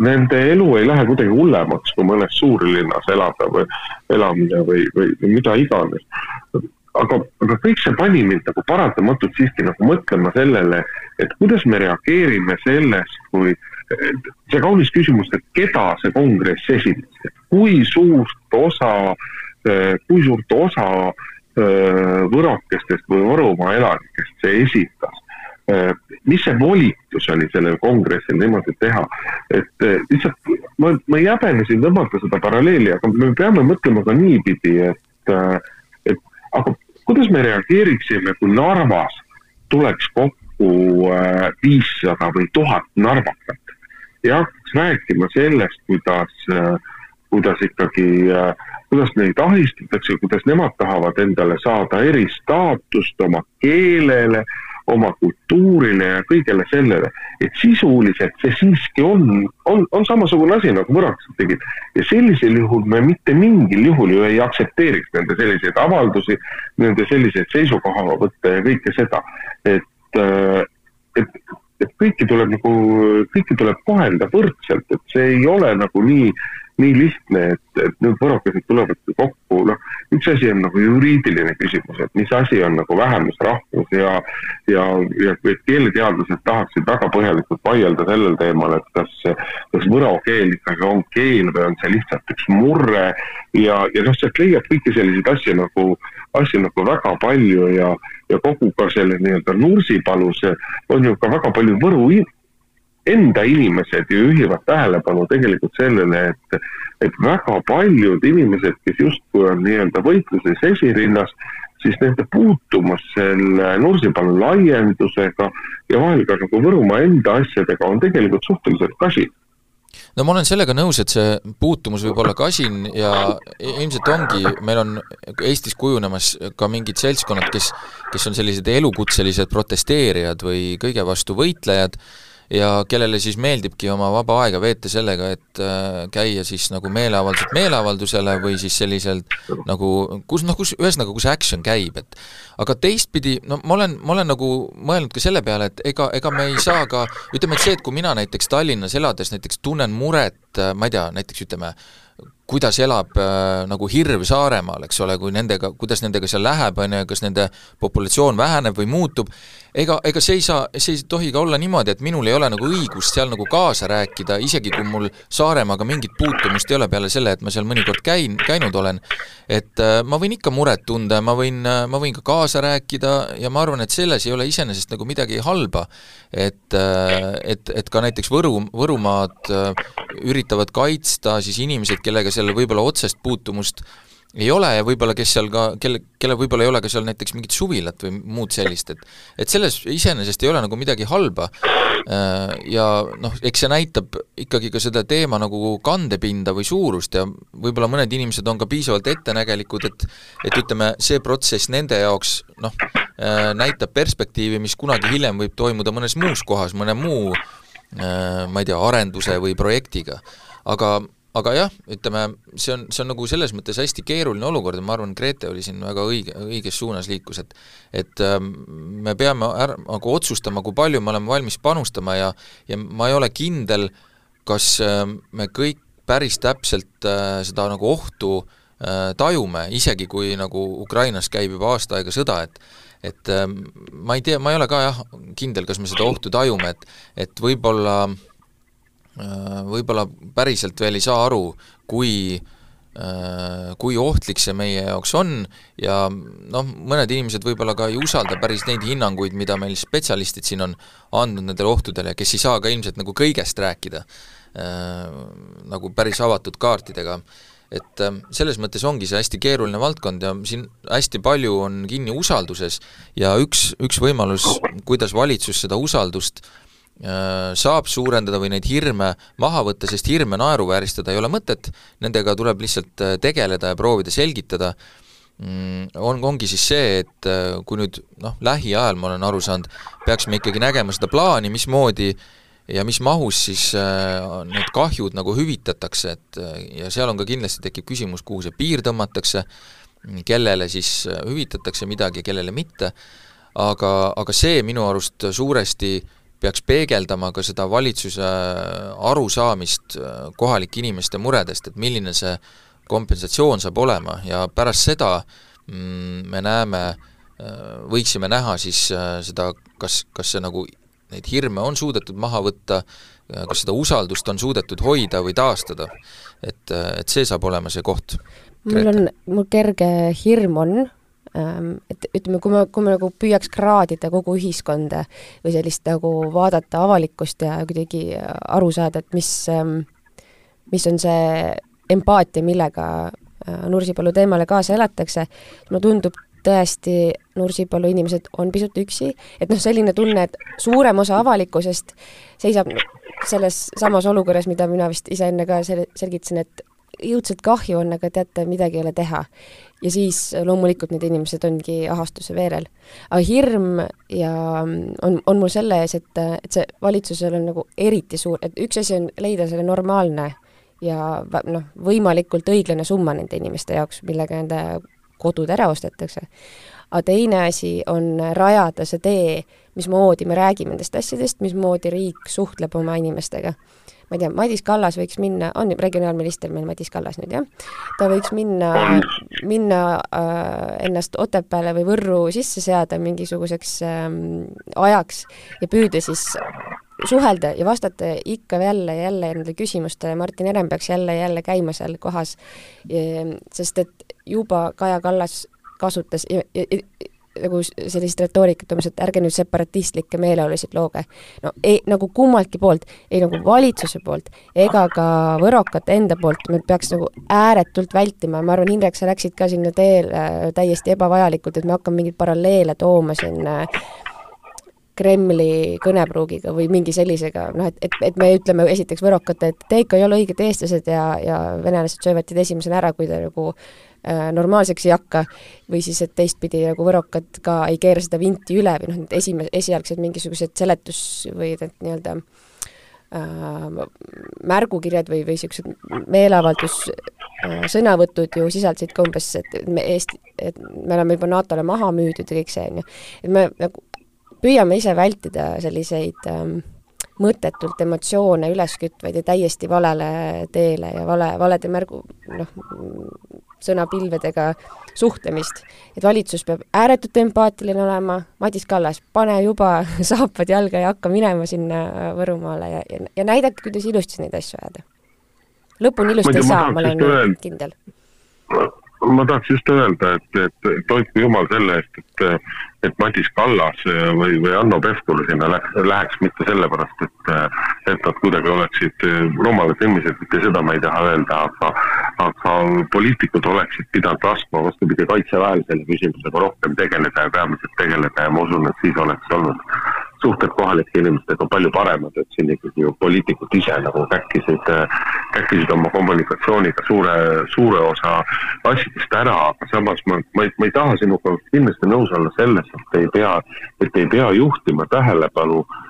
nende elu ei lähe kuidagi hullemaks, kui mõnes suurlinnas elada või elamine või, või, mida iganes. aga, aga kõik see pani mind nagu paratamatult siiski nagu mõtlema sellele, et kuidas me reageerime sellest, kui see kaunis küsimus, et keda see kongress esindas, kui suurt osa äh, kui suurt osa võrokestest või Võrumaa elanikest see esitas. mis see volitus oli sellel kongressil niimoodi teha, et lihtsalt ma, ma ei häbene siin tõmmata seda paralleeli, aga me peame mõtlema ka niipidi, et, et aga kuidas me reageeriksime, kui Narvas tuleks kokku viissada või tuhat narvakat ja hakkaks rääkima sellest, kuidas, kuidas ikkagi äh, kuidas neid ahistatakse, kuidas nemad tahavad endale saada eristaatust oma keelele, oma kultuurile ja kõigele sellele. et sisuliselt see siiski on, on, on samasugune asi, nagu võraksed tegid. ja sellisel juhul me mitte mingil juhul ju ei aktsepteeriks nende selliseid avaldusi, nende selliseid seisukohavõtte ja kõike seda. et, et, et kõiki tuleb nagu, kõiki tuleb kohelda võrdselt, et see ei ole nagu nii nii lihtne, et, et need võrokesed tulevadki kokku, noh, üks asi on nagu juriidiline küsimus, et mis asi on nagu vähemusrahvus ja, ja, ja keeleteadlased tahaksid väga põhjalikult vaielda sellel teemal, et kas, kas võro keel ikkagi on keel või on see lihtsalt üks murre. Ja, ja noh, sealt leiab kõiki selliseid asju nagu, asju nagu väga palju ja, ja kogu ka selle nii-öelda Nursipalus on ju ka väga palju Võru enda inimesed ju juhivad tähelepanu tegelikult sellele, et, et väga paljud inimesed, kes justkui on nii-öelda võitluses esirinnas, siis nende puutumus selle Nursipalu laiendusega ja vahel ka nagu Võrumaa enda asjadega on tegelikult suhteliselt kasin no ma olen sellega nõus, et see puutumus võib olla kasin ja ilmselt ongi, meil on Eestis kujunemas ka mingid seltskonnad, kes, kes on sellised elukutselised protesteerijad või kõige vastu võitlejad, ja kellele siis meeldibki oma vaba aega veeta sellega, et äh, käia siis nagu meeleavalduselt meeleavaldusele või siis selliselt nagu, kus noh, kus ühesõnaga, kus action käib, et aga teistpidi, no ma olen, ma olen nagu mõelnud ka selle peale, et ega, ega me ei saa ka, ütleme, et see, et kui mina näiteks Tallinnas elades näiteks tunnen muret, ma ei tea, näiteks ütleme, kuidas elab äh, nagu hirv Saaremaal, eks ole, kui nendega, kuidas nendega seal läheb, on ju, kas nende populatsioon väheneb või muutub, ega, ega see ei saa, see ei tohi ka olla niimoodi, et minul ei ole nagu õigust seal nagu kaasa rääkida, isegi kui mul Saaremaaga mingit puutumust ei ole peale selle, et ma seal mõnikord käin, käinud olen, et äh, ma võin ikka muret tunda ja ma võin äh,, ma võin ka kaasa rääkida ja ma arvan, et selles ei ole iseenesest nagu midagi halba. et äh,, et, et ka näiteks Võru, Võrumaad äh, üritavad kaitsta siis inimesed, kellega seal võib-olla otsest puutumust ei ole ja võib-olla kes seal ka, kelle, kellel võib-olla ei ole ka seal näiteks mingit suvilat või muud sellist, et et selles iseenesest ei ole nagu midagi halba äh, ja noh, eks see näitab ikkagi ka seda teema nagu kandepinda või suurust ja võib-olla mõned inimesed on ka piisavalt ettenägelikud, et et ütleme, see protsess nende jaoks noh, äh, näitab perspektiivi, mis kunagi hiljem võib toimuda mõnes muus kohas, mõne muu äh, ma ei tea, arenduse või projektiga. aga aga jah, ütleme, see on, see on nagu selles mõttes hästi keeruline olukord ja ma arvan, Grete oli siin väga õige, õiges suunas liikus, et et ähm, me peame ära, nagu otsustama, kui palju me oleme valmis panustama ja ja ma ei ole kindel, kas äh, me kõik päris täpselt äh, seda nagu ohtu äh, tajume, isegi kui nagu Ukrainas käib juba aasta aega sõda, et et äh, ma ei tea, ma ei ole ka jah, kindel, kas me seda ohtu tajume, et et võib-olla Äh, võib-olla päriselt veel ei saa aru, kui äh, kui ohtlik see meie jaoks on ja noh, mõned inimesed võib-olla ka ei usalda päris neid hinnanguid, mida meil spetsialistid siin on andnud nendele ohtudele, kes ei saa ka ilmselt nagu kõigest rääkida äh, nagu päris avatud kaartidega. et selles mõttes ongi see hästi keeruline valdkond ja siin hästi palju on kinni usalduses ja üks, üks võimalus, kuidas valitsus seda usaldust äh, Äh, saab suurendada või neid hirme maha võtta, sest hirme naeruvääristada ei ole mõtet, nendega tuleb lihtsalt äh, tegeleda ja proovida selgitada, mm, on, ongi siis see, et äh, kui nüüd noh, lähiajal ma olen aru saanud, peaksime ikkagi nägema seda plaani, mismoodi ja mis mahus siis need kahjud nagu hüvitatakse, et ja seal on ka kindlasti tekib küsimus, kuhu see piir tõmmatakse, kellele siis hüvitatakse midagi, kellele mitte, aga, aga see minu arust suuresti äh, peaks peegeldama ka seda valitsuse arusaamist äh, kohalike inimeste muredest, et milline see kompensatsioon saab olema ja pärast seda mm, me näeme, äh, võiksime näha siis äh, seda, kas, kas see nagu, neid hirme on suudetud maha võtta, kas seda usaldust on suudetud hoida või taastada. et, et see saab olema see koht. mul on, mul kerge hirm on, et ütleme, kui me, kui me nagu püüaks kraadida kogu ühiskonda või sellist nagu vaadata avalikkust ja kuidagi aru saada, et mis, ähm, mis on see empaatia, millega äh, Nursipalu teemale kaasa elatakse, mulle tundub tõesti, Nursipalu inimesed on pisut üksi, et noh, selline tunne, et suurem osa avalikkusest seisab selles samas olukorras, mida mina vist ise enne ka sel-, selgitasin, et õudselt kahju on, aga teate, midagi ei ole teha. Ja siis loomulikult need inimesed ongi ahastuse veerel. aga hirm ja on, on mul selle ees, et, et see valitsusel on nagu eriti suur, et üks asi on leida selle normaalne ja noh, võimalikult õiglane summa nende inimeste jaoks, millega nende kodud ära ostetakse. aga teine asi on rajada see tee, mismoodi me räägime nendest asjadest, mismoodi riik suhtleb oma inimestega ma ei tea, Madis Kallas võiks minna, on regionaalminister meil Madis Kallas nüüd, jah? ta võiks minna, minna äh, ennast Otepääle või Võrru sisse seada mingisuguseks äh, ajaks ja püüda siis suhelda ja vastata ikka jälle ja jälle nendele küsimustele, Martin Herem peaks jälle ja jälle käima seal kohas, sest et juba Kaja Kallas kasutas ja, ja, nagu sellist retoorikat umbes, et ärge nüüd separatistlikke meeleolusid looge. no ei, nagu kummaltki poolt, ei nagu valitsuse poolt ega ka võrokate enda poolt, me peaks nagu ääretult vältima, ma arvan, Indrek, sa läksid ka sinna teele äh, täiesti ebavajalikult, et me hakkame mingeid paralleele tooma siin äh, Kremli kõnepruugiga või mingi sellisega, noh et, et, et me ütleme esiteks võrokate, et te ikka ei ole õiged eestlased ja, ja venelased söövad teid esimesena ära, kui te nagu normaalseks ei hakka, või siis, et teistpidi nagu võrokad ka ei keera seda vinti üle või noh, need esime-, esialgsed mingisugused seletus või need nii-öelda äh, märgukirjad või, või niisugused meeleavaldus äh, sõnavõtud ju sisaldasid ka umbes, et me Eesti, et me oleme juba NATO-le maha müüdud ja kõik see, on ju. et me nagu püüame ise vältida selliseid ähm, mõttetult emotsioone üles kütvaid ja täiesti valele teele ja vale, valede märgu, noh, sõnapilvedega suhtlemist. et valitsus peab ääretult empaatiline olema, Madis Kallas, pane juba saapad jalga ja hakka minema sinna Võrumaale ja, ja, ja näidake, kuidas ilusti neid asju ajada. lõpuni ilusti ei saa, ma olen kindel ma tahaks just öelda, et, et, et hoidku jumal selle eest, et, et Madis Kallas või, või Hanno Pevkur sinna läheks, läheks mitte sellepärast, et, et nad kuidagi oleksid rumalad inimesed, mitte seda ma ei taha öelda, aga, aga poliitikud oleksid pidanud laskma vastupidi kaitseväel selle küsimusega rohkem tegeleda ja peamiselt tegeleda ja ma usun, et siis oleks olnud suhted kohalike inimestega palju paremad, et siin ikkagi ju poliitikud ise nagu käkkisid, käkkisid oma kommunikatsiooniga suure, suure osa asjadest ära, aga samas ma, ma ei, ma ei taha sinuga kindlasti nõus olla selles, et ei pea, et ei pea juhtima tähelepanu äh,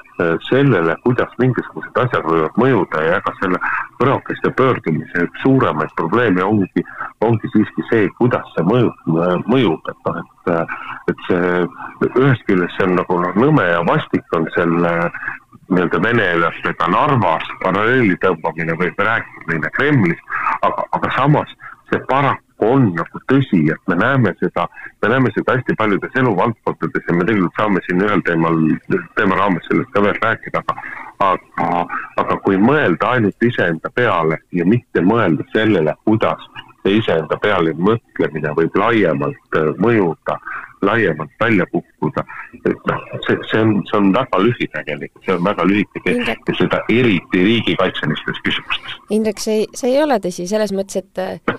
sellele, kuidas mingisugused asjad võivad mõjuda ja ega selle võrokeste pöördumise üks suuremaid probleeme ongi, ongi siiski see, kuidas see mõjub, mõjub, et noh, et et see ühest küljest see on nagu noh, nõme ja vastik on selle nii-öelda venelastega Narvas paralleeli tõmbamine või rääkimine Kremlis, aga, aga samas see paraku on nagu tõsi, et me näeme seda, me näeme seda hästi paljudes eluvaldkondades ja me tegelikult saame siin ühel teemal, teema raames sellest ka veel rääkida, aga aga, aga kui mõelda ainult iseenda peale ja mitte mõelda sellele, kuidas see iseenda peale mõtlemine võib laiemalt äh, mõjuda, laiemalt välja kukkuda. et noh, see, see on, see on väga lühinägelik, see on väga lühike ja seda eriti riigikaitselistes küsimustes. Indrek, see, see ei ole tõsi selles mõttes, et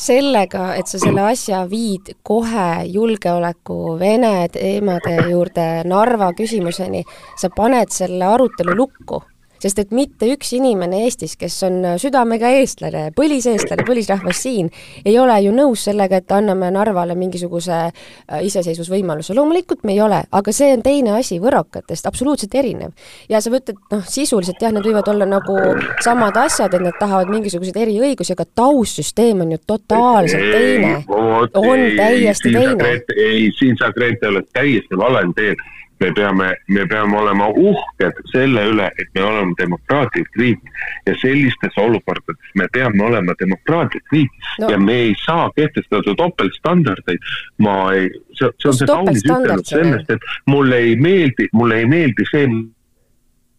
sellega, et sa selle asja viid kohe julgeoleku Vene teemade juurde Narva küsimuseni, sa paned selle arutelu lukku sest et mitte üks inimene Eestis, kes on südamega eestlane, põliseestlane, põlisrahvas siin, ei ole ju nõus sellega, et anname Narvale mingisuguse äh, iseseisvusvõimaluse, loomulikult me ei ole, aga see on teine asi võrokatest, absoluutselt erinev. ja sa mõtled, noh, sisuliselt jah, need võivad olla nagu samad asjad, et nad tahavad mingisuguseid eriõigusi, aga taustsüsteem on ju totaalselt teine. on täiesti teine. ei, siin sa, Grete, oled täiesti valel teel me peame, me peame olema uhked selle üle, et me oleme demokraatlik riik ja sellistes olukordades me peame olema demokraatlik riik no. ja me ei saa kehtestada topeltstandardeid. ma ei, see, see on see kaunis ütelnud sellest, et mulle ei meeldi, mulle ei meeldi see,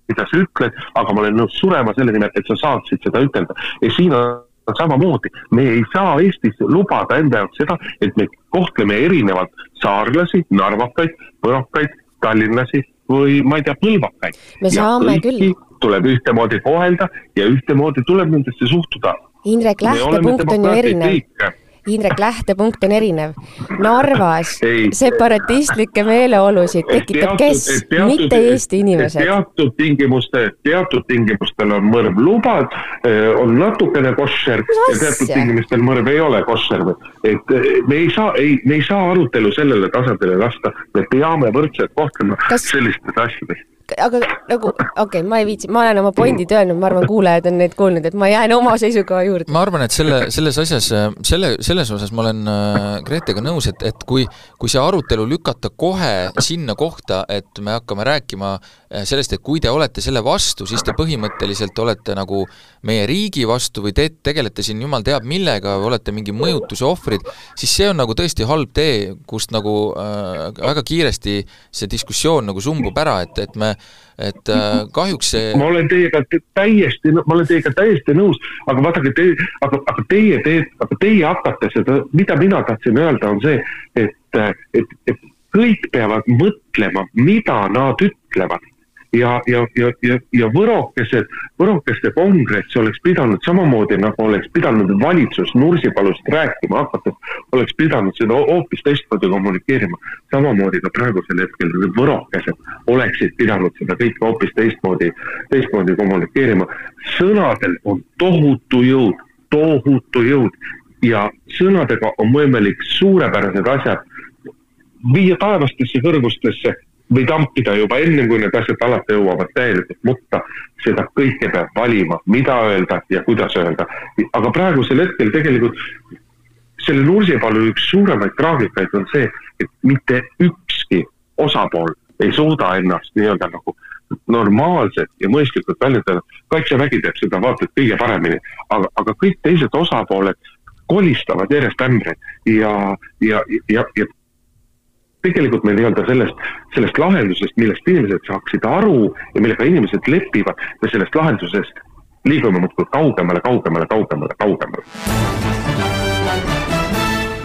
mida sa ütled, aga ma olen nõus surema selle nimel, et sa saaksid seda ütelda ja siin on samamoodi, me ei saa Eestis lubada enda jaoks seda, et me kohtleme erinevalt saarlasi, narvakaid, võrokaid tallinlasi või ma ei tea, põlvakaid. me saame küll. tuleb ühtemoodi kohelda ja ühtemoodi tuleb nendesse suhtuda. Indrek, lähtepunkt on ju erinev Indrek, lähtepunkt on erinev. Narvas ei, separatistlikke meeleolusid tekitab kes, mitte Eesti inimesed. teatud tingimuste, teatud tingimustel on mõrv lubad, eh, on natukene koššer ja teatud tingimustel mõrv ei ole koššer. et eh, me ei saa, ei, me ei saa arutelu sellele tasandile lasta, me peame võrdselt kohtlema Kas... sellistes asjades aga nagu okei okay,, ma ei viitsi, ma olen oma pointid öelnud, ma arvan, kuulajad on neid kuulnud, et ma jään oma seisukoha juurde. ma arvan, et selle, selles asjas, selle, selles osas ma olen äh, Gretega nõus, et, et kui, kui see arutelu lükata kohe sinna kohta, et me hakkame rääkima äh, sellest, et kui te olete selle vastu, siis te põhimõtteliselt olete nagu meie riigi vastu või te tegelete siin jumal teab millega või olete mingi mõjutuse ohvrid, siis see on nagu tõesti halb tee, kust nagu äh, väga kiiresti see diskussioon nagu sumbub ära, et, et me et äh, kahjuks see ma olen teiega täiesti, ma olen teiega täiesti nõus, aga vaadake, te, aga, aga teie teed, aga teie hakkate seda, mida mina tahtsin öelda, on see, et, et, et kõik peavad mõtlema, mida nad ütlevad ja, ja, ja, ja, ja võrokesed, võrokeste kongress oleks pidanud samamoodi nagu oleks pidanud valitsus Nursipalust rääkima hakates, oleks pidanud seda hoopis teistmoodi kommunikeerima. samamoodi ka praegusel hetkel võrokesed oleksid pidanud seda kõike hoopis teistmoodi, teistmoodi kommunikeerima. sõnadel on tohutu jõud, tohutu jõud ja sõnadega on võimalik suurepärased asjad viia taevastesse kõrgustesse või tampida juba ennem, kui need asjad alati jõuavad täielikult mutta, seda kõike peab valima, mida öelda ja kuidas öelda. aga praegusel hetkel tegelikult selle Nursipalu üks suuremaid traagikaid on see, et mitte ükski osapool ei suuda ennast nii-öelda nagu normaalselt ja mõistlikult väljendada. kaitsevägi teeb seda vaata et kõige paremini, aga, aga kõik teised osapooled kolistavad järjest ämbreid ja, ja, ja, ja tegelikult me nii-öelda sellest, sellest lahendusest, millest inimesed saaksid aru ja millega inimesed lepivad, me sellest lahendusest liigume muudkui kaugemale, kaugemale, kaugemale, kaugemale.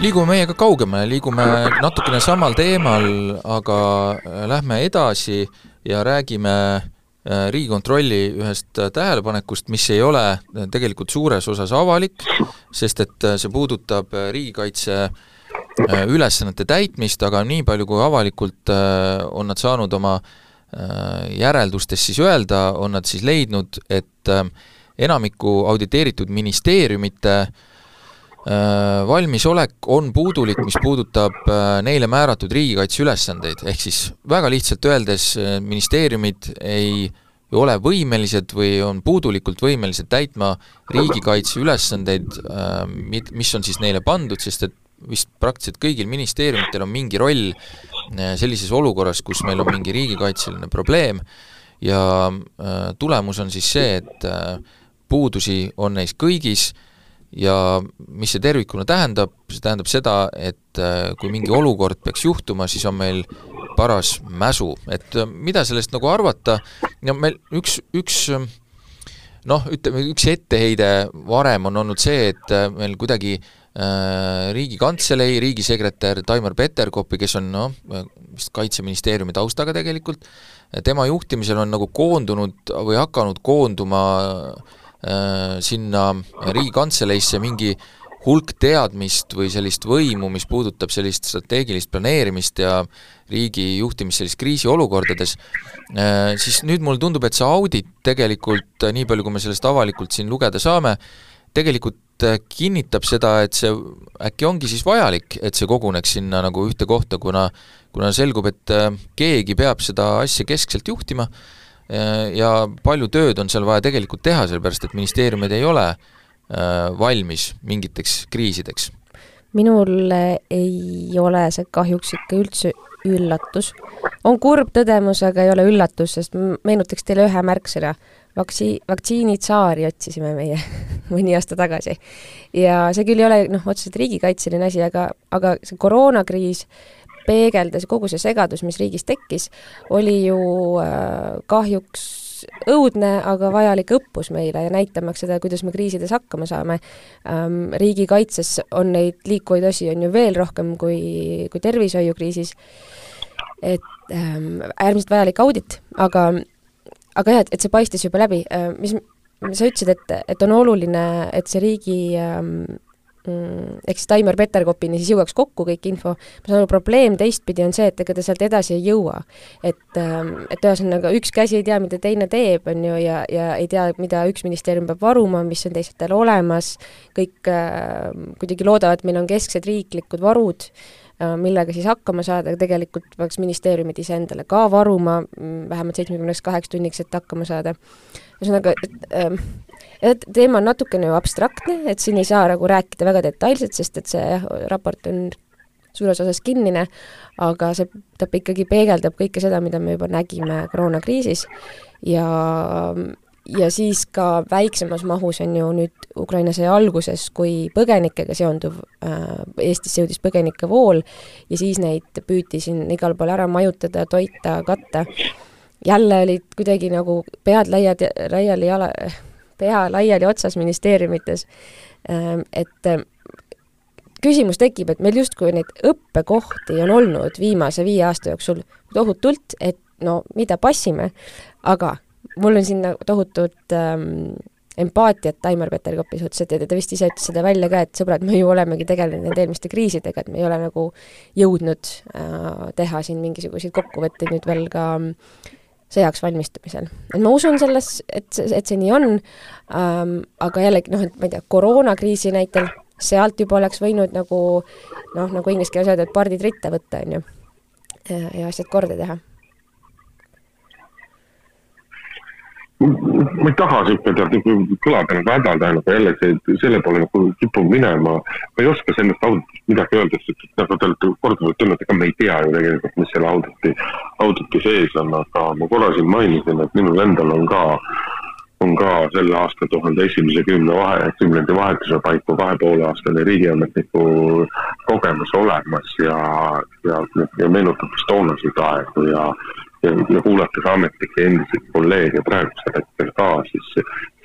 liigume meiega kaugemale, liigume natukene samal teemal, aga äh, lähme edasi ja räägime äh, Riigikontrolli ühest tähelepanekust, mis ei ole tegelikult suures osas avalik, sest et äh, see puudutab riigikaitse äh, Äh, ülesannete täitmist, aga nii palju, kui avalikult äh, on nad saanud oma äh, järeldustes siis öelda, on nad siis leidnud, et enamiku auditeeritud ministeeriumite valmisolek on puudulik, mis puudutab neile määratud riigikaitseülesandeid, ehk siis väga lihtsalt öeldes, ministeeriumid ei ole võimelised või on puudulikult võimelised täitma riigikaitseülesandeid, mis on siis neile pandud, sest et vist praktiliselt kõigil ministeeriumitel on mingi roll äh, sellises olukorras, kus meil on mingi riigikaitseline probleem ja äh, tulemus on siis see, et äh, puudusi on neis kõigis ja mis see tervikuna tähendab, see tähendab seda, et kui mingi olukord peaks juhtuma, siis on meil paras mäsu, et mida sellest nagu arvata, no meil üks, üks noh, ütleme üks etteheide varem on olnud see, et meil kuidagi äh, riigikantselei riigisekretär Taimar Peterkopi, kes on noh, vist Kaitseministeeriumi taustaga tegelikult, tema juhtimisel on nagu koondunud või hakanud koonduma äh, sinna Riigikantseleisse mingi hulk teadmist või sellist võimu, mis puudutab sellist strateegilist planeerimist ja riigi juhtimist sellistes kriisiolukordades, äh, siis nüüd mulle tundub, et see audit tegelikult, nii palju kui me sellest avalikult siin lugeda saame, tegelikult äh, kinnitab seda, et see äkki ongi siis vajalik, et see koguneks sinna nagu ühte kohta, kuna kuna selgub, et äh, keegi peab seda asja keskselt juhtima äh, ja palju tööd on seal vaja tegelikult teha, sellepärast et ministeeriumid ei ole valmis mingiteks kriisideks. minul ei ole see kahjuks ikka üldse üllatus. on kurb tõdemus, aga ei ole üllatus, sest meenutaks teile ühe märksõna vaktsi-, vaktsiinitsaari otsisime meie mõni aasta tagasi. ja see küll ei ole noh, otseselt riigikaitseline asi, aga, aga see koroonakriis peegeldas kogu see segadus, mis riigis tekkis, oli ju äh, kahjuks õudne, aga vajalik õppus meile ja näitamaks seda, kuidas me kriisides hakkama saame ähm,. riigikaitses on neid liikuvaid osi on ju veel rohkem kui, kui tervishoiukriisis, et ähm, äärmiselt vajalik audit, aga aga jah, et, et see paistis juba läbi, äh, mis sa ütlesid, et, et on oluline, et see riigi ähm, mm, ehk siis Taimar Peterkopini siis jõuaks kokku kõik info, ma saan aru, probleem teistpidi on see, et ega ta sealt edasi ei jõua. et, ähm, et ühesõnaga, üks käsi ei tea, mida teine teeb, on ju, ja, ja ei tea, mida üks ministeerium peab varuma, mis on teistel olemas, kõik äh, kuidagi loodavad, meil on kesksed riiklikud varud. Äh, millega siis hakkama saada, tegelikult peaks ministeeriumid iseendale ka varuma mm, vähemalt seitsmekümneks kaheks tunniks, et hakkama saada. ühesõnaga, ähm, et teema on natukene ju abstraktne, et siin ei saa nagu rääkida väga detailselt, sest et see jah, raport on suures osas kinnine, aga see, ta ikkagi peegeldab kõike seda, mida me juba nägime koroonakriisis ja ja siis ka väiksemas mahus on ju nüüd Ukraina sõja alguses, kui põgenikega seonduv äh,, Eestisse jõudis põgenikevool ja siis neid püüti siin igal pool ära majutada, toita, katta, jälle olid kuidagi nagu pead laiad, laiali jala, pea laiali otsas ministeeriumites äh,, et äh, küsimus tekib, et meil justkui neid õppekohti on olnud viimase viie aasta jooksul tohutult, et no mida passime, aga mul on sinna tohutut ähm, empaatiat Taimar Peterkopi suhtes, et ta vist ise ütles seda välja ka, et sõbrad, me ju olemegi tegelenud nende eelmiste kriisidega, et me ei ole nagu jõudnud äh, teha siin mingisuguseid kokkuvõtteid nüüd veel ka sõjaks valmistumisel. et ma usun selles, et, et see nii on ähm,, aga jällegi noh, et ma ei tea, koroonakriisi näitel, sealt juba oleks võinud nagu noh, nagu inglise keeles öelda, et pardid ritta võtta, on ju, ja asjad korda teha ma ei taha sihuke tead nagu kõlada nagu hädaldada nagu jälle see, selle poole nagu kipub minema. ma ei oska sellest auditist midagi öelda, sest et nagu te olete korduvalt öelnud, ega me ei tea ju tegelikult, mis selle auditi, auditi sees on, aga ma korra siin mainisin, et minul endal on ka on ka selle aastatuhande esimese kümne vahe, kümnendi vahetuse paiku kahe poole aastane riigiametniku kogemus olemas ja, ja, ja meenutab toonaseid aegu ja, ja, kuulates ametlikke endiseid kolleege praegusel hetkel ka, siis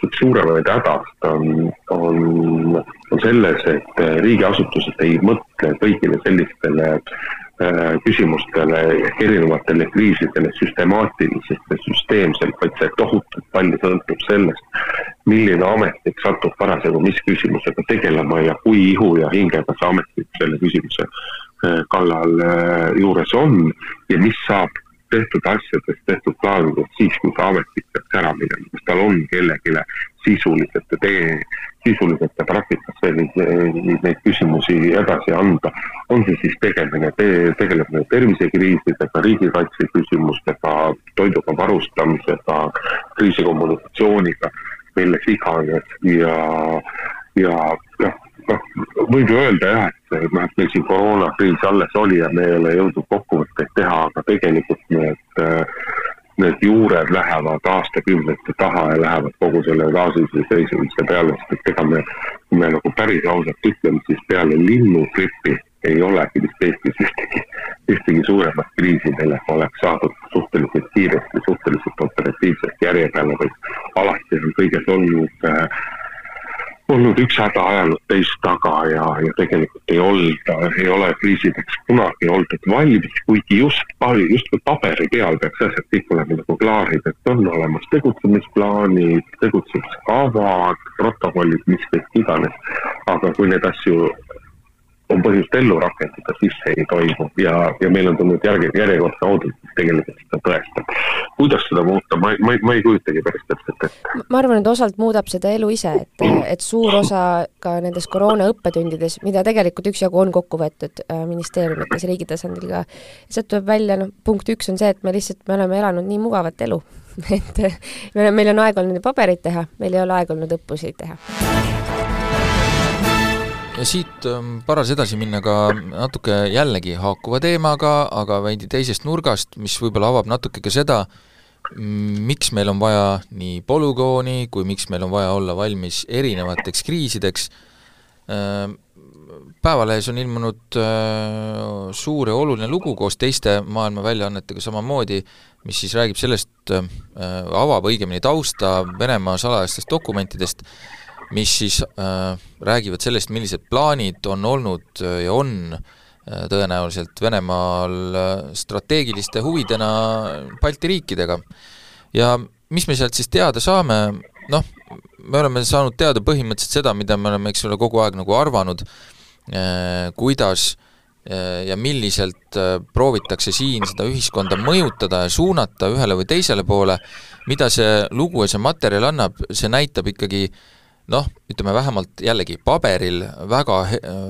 üks suuremaid hädast on, on, on selles, et riigiasutused ei mõtle kõigile sellistele äh, küsimustele, erinevatele kriisidele süstemaatiliselt ja süsteemselt, vaid see tohutult palju sõltub sellest, milline ametnik satub parasjagu mis küsimusega tegelema ja kui ihu ja hingega see ametnik selle küsimuse äh, kallal äh, juures on ja mis saab tehtud asjadest, tehtud plaanidest siis, kui see ametnik peaks ära minema, kas tal on kellelegi sisuliselt ja tee, sisuliselt ja praktikas neid, neid küsimusi edasi anda. on see siis tegemine te,, tegelemine tervisekriisidega, riigikaitse küsimustega, toiduga varustamisega, kriisikommunikatsiooniga, milles iganes ja, ja noh noh, võib ju öelda jah, et noh, et meil siin koroonakriis alles oli ja me ei ole jõudnud kokkuvõtteid teha, aga tegelikult need, need juured lähevad aastakümnete taha ja lähevad kogu selle taasiseseisvumise peale, sest et ega me, kui me nagu päris ausalt ütleme, siis peale linnugripi ei olegi vist Eestis ühtegi, ühtegi suuremat kriisi, millega oleks saadud suhteliselt kiiresti, suhteliselt operatiivselt järje peale, vaid alati on kõiges olnud äh, olnud üks häda ajanud teist taga ja, ja tegelikult ei olda, ei ole kriisideks kunagi oldud valmis, kuigi just, justkui paberi peal peaks asjad kõik olema nagu klaarid, et on olemas tegutsemisplaanid, tegutsemiskavad, protokollid, mis kõik iganes. aga kui neid asju on põhjust ellu rakendada, siis see ei toimu ja, ja meil on tulnud järgi, järjekordne audit, mis tegelikult seda tõestab. kuidas seda muuta, ma, ma, ma ei kujutagi päris täpselt ette. ma arvan, et osalt muudab seda elu ise, et, et suur osa ka nendes koroona õppetundides, mida tegelikult üksjagu on kokku võetud äh, ministeeriumites riigi tasandil ka, sealt tuleb välja, noh, punkt üks on see, et me lihtsalt, me oleme elanud nii mugavat elu et me, meil on aega olnud pabereid teha, meil ei ole aega olnud õppusi teha ja siit ähm, paras edasi minna ka natuke jällegi haakuva teemaga, aga veidi teisest nurgast, mis võib-olla avab natuke ka seda, miks meil on vaja nii polügooni kui miks meil on vaja olla valmis erinevateks kriisideks. Ähm, päevalehes on ilmunud äh, suur ja oluline lugu koos teiste maailma väljaannetega samamoodi, mis siis räägib sellest, äh, avab õigemini tausta Venemaa salajastest dokumentidest, mis siis äh, räägivad sellest, millised plaanid on olnud äh, ja on äh, tõenäoliselt Venemaal äh, strateegiliste huvidena Balti riikidega. ja mis me sealt siis teada saame, noh, me oleme saanud teada põhimõtteliselt seda, mida me oleme, eks ole, kogu aeg nagu arvanud äh,, kuidas äh, ja milliselt proovitakse siin seda ühiskonda mõjutada ja suunata ühele või teisele poole, mida see lugu ja see materjal annab, see näitab ikkagi äh, noh, ütleme vähemalt jällegi paberil väga,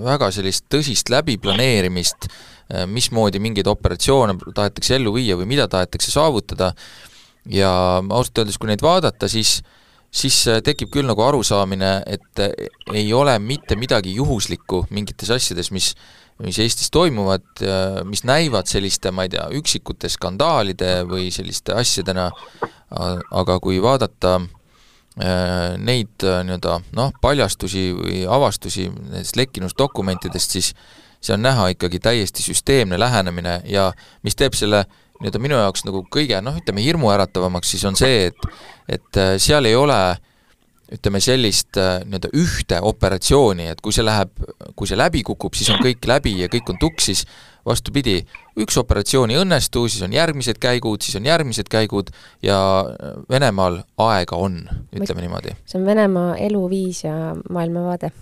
väga sellist tõsist läbiplaneerimist, äh, mismoodi mingeid operatsioone tahetakse ellu viia või mida tahetakse saavutada, ja ausalt öeldes, kui neid vaadata, siis siis äh, tekib küll nagu arusaamine, et äh, ei ole mitte midagi juhuslikku mingites asjades, mis mis Eestis toimuvad, mis näivad selliste, ma ei tea, üksikute skandaalide või selliste asjadena, aga kui vaadata äh, Äh, neid äh, nii-öelda noh, paljastusi või avastusi nendest lekkinud dokumentidest, siis see on näha ikkagi täiesti süsteemne lähenemine ja mis teeb selle nii-öelda minu jaoks nagu kõige noh, ütleme hirmuäratavamaks, siis on see, et et äh, seal ei ole ütleme sellist nii-öelda ühte operatsiooni, et kui see läheb, kui see läbi kukub, siis on kõik läbi ja kõik on tuksis, vastupidi, üks operatsioon ei õnnestu, siis on järgmised käigud, siis on järgmised käigud ja Venemaal aega on, ütleme niimoodi. see on Venemaa eluviis ja maailmavaade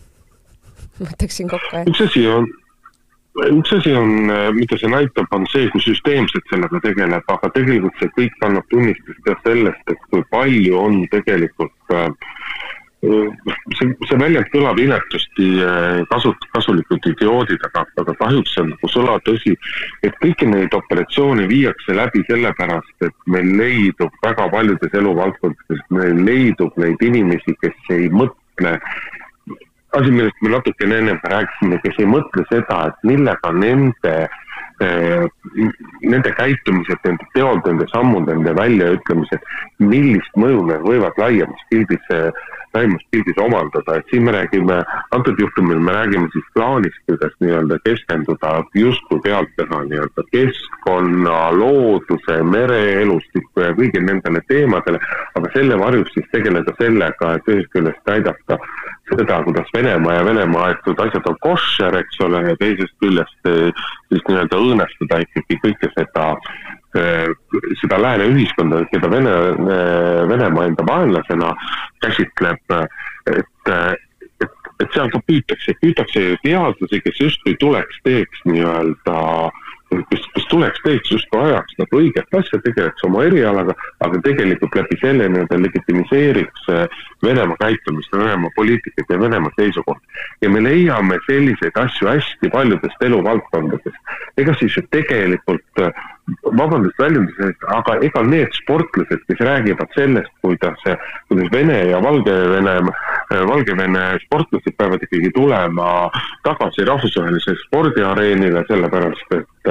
ma võtaksin kokku. üks asi on, üks asi on, mida see näitab, on see, kui süsteemselt sellega tegeleb, aga tegelikult see kõik annab tunnistust ka sellest, et kui palju on tegelikult äh, see, see väljend kõlab inetusti eh, kasut-, kasulikud idioodid, aga, aga kahjuks see on nagu sulatõsi, et kõiki neid operatsioone viiakse läbi sellepärast, et meil leidub väga paljudes eluvaldkondades, meil leidub neid inimesi, kes ei mõtle asi, millest me natukene ennem rääkisime, kes ei mõtle seda, et millega nende Eh, nende käitumised, nende teod, nende sammud, nende väljaütlemised, millist mõju need võivad laiemas pildis, laiemas pildis omandada, et siin me räägime, antud juhtumil me räägime siis plaanist, kuidas nii-öelda keskenduda justkui pealt teha nii-öelda keskkonna, looduse, mereelustiku ja kõigi nendele teemadele, aga selle varjus siis tegeleda sellega, et ühest küljest näidata seda, kuidas Venemaa ja Venemaa aetud asjad on koššer, eks ole, ja teisest küljest siis nii-öelda õõnestada ikkagi kõike seda, eh, seda lääne ühiskonda, keda Vene, eh, Venemaa enda vaenlasena käsitleb, et, et, et seal ka püütakse, püütakse teadlasi, kes justkui tuleks, teeks nii-öelda äh, kes, kes tuleks, teeks justkui ajaks nagu õiget asja, tegeleks oma erialaga, aga tegelikult läbi selle nii-öelda legitimiseeriks äh, Venemaa käitumist, Venemaa poliitikat ja Venemaa seisukohti. ja me leiame selliseid asju hästi paljudest eluvaldkondadest. ega siis ju tegelikult äh, vabandust väljenduse eest, aga ega need sportlased, kes räägivad sellest, kuidas, kuidas Vene ja Valgevene, Valgevene sportlased peavad ikkagi tulema tagasi rahvusvahelisele spordiareenile, sellepärast et,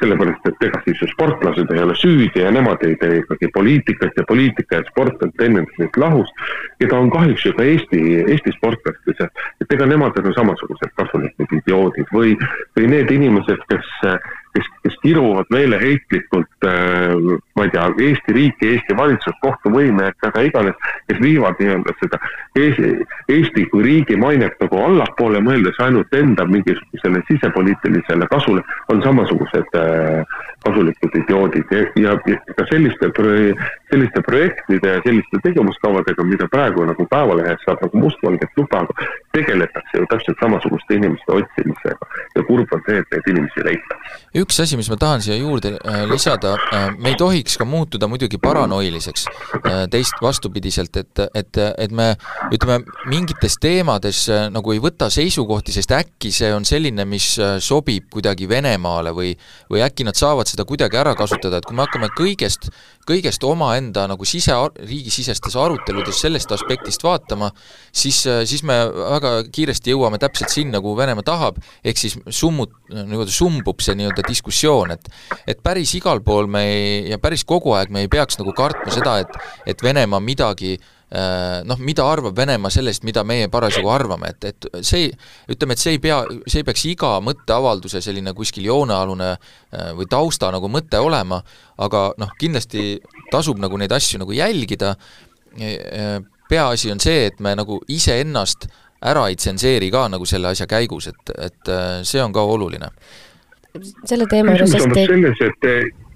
sellepärast et ega siis ju sportlased ei ole süüdi ja nemad ei tee ikkagi poliitikat ja poliitika ja sport on teineteisest lahus. keda on kahjuks ju ka Eesti, Eesti sportlastes, et ega nemad on samasugused kasulikud idioodid või, või need inimesed, kes kes, kes kiruvad meeleheitlikult äh,, ma ei tea, Eesti riiki, Eesti valitsust, kohtuvõime, keda iganes, kes viivad nii-öelda seda Eesti, Eesti kui riigi mainet nagu allapoole, mõeldes ainult enda mingisugusele sisepoliitilisele kasule, on samasugused äh, kasulikud idioodid. Ja, ja, ja ka selliste, selliste projektide ja selliste tegevuskavadega, mida praegu nagu Päevalehes saab nagu mustvalget lubada, tegeletakse ju täpselt samasuguste inimeste otsimisega ja kurb on see, et neid inimesi leitakse üks asi, mis ma tahan siia juurde äh, lisada, äh, me ei tohiks ka muutuda muidugi paranoiliseks äh, teist vastupidiselt, et, et, et me ütleme, mingites teemades nagu ei võta seisukohti, sest äkki see on selline, mis sobib kuidagi Venemaale või või äkki nad saavad seda kuidagi ära kasutada, et kui me hakkame kõigest, kõigest omaenda nagu sise, riigisisestes aruteludes sellest aspektist vaatama, siis, siis me väga kiiresti jõuame täpselt sinna, kuhu Venemaa tahab, ehk siis summut-, nii-öelda sumbub see nii-öelda diskussioon, et et päris igal pool me ei, ja päris kogu aeg me ei peaks nagu kartma seda, et et Venemaa midagi äh, noh, mida arvab Venemaa sellest, mida meie parasjagu arvame, et, et see, ütleme, et see ei pea, see ei peaks iga mõtteavalduse selline kuskil joonealune äh, või tausta nagu mõte olema, aga noh, kindlasti tasub nagu neid asju nagu jälgida, äh, peaasi on see, et me nagu iseennast ära ei tsenseeri ka nagu selle asja käigus, et, et see on ka oluline. Selle teema juures hästi selles, et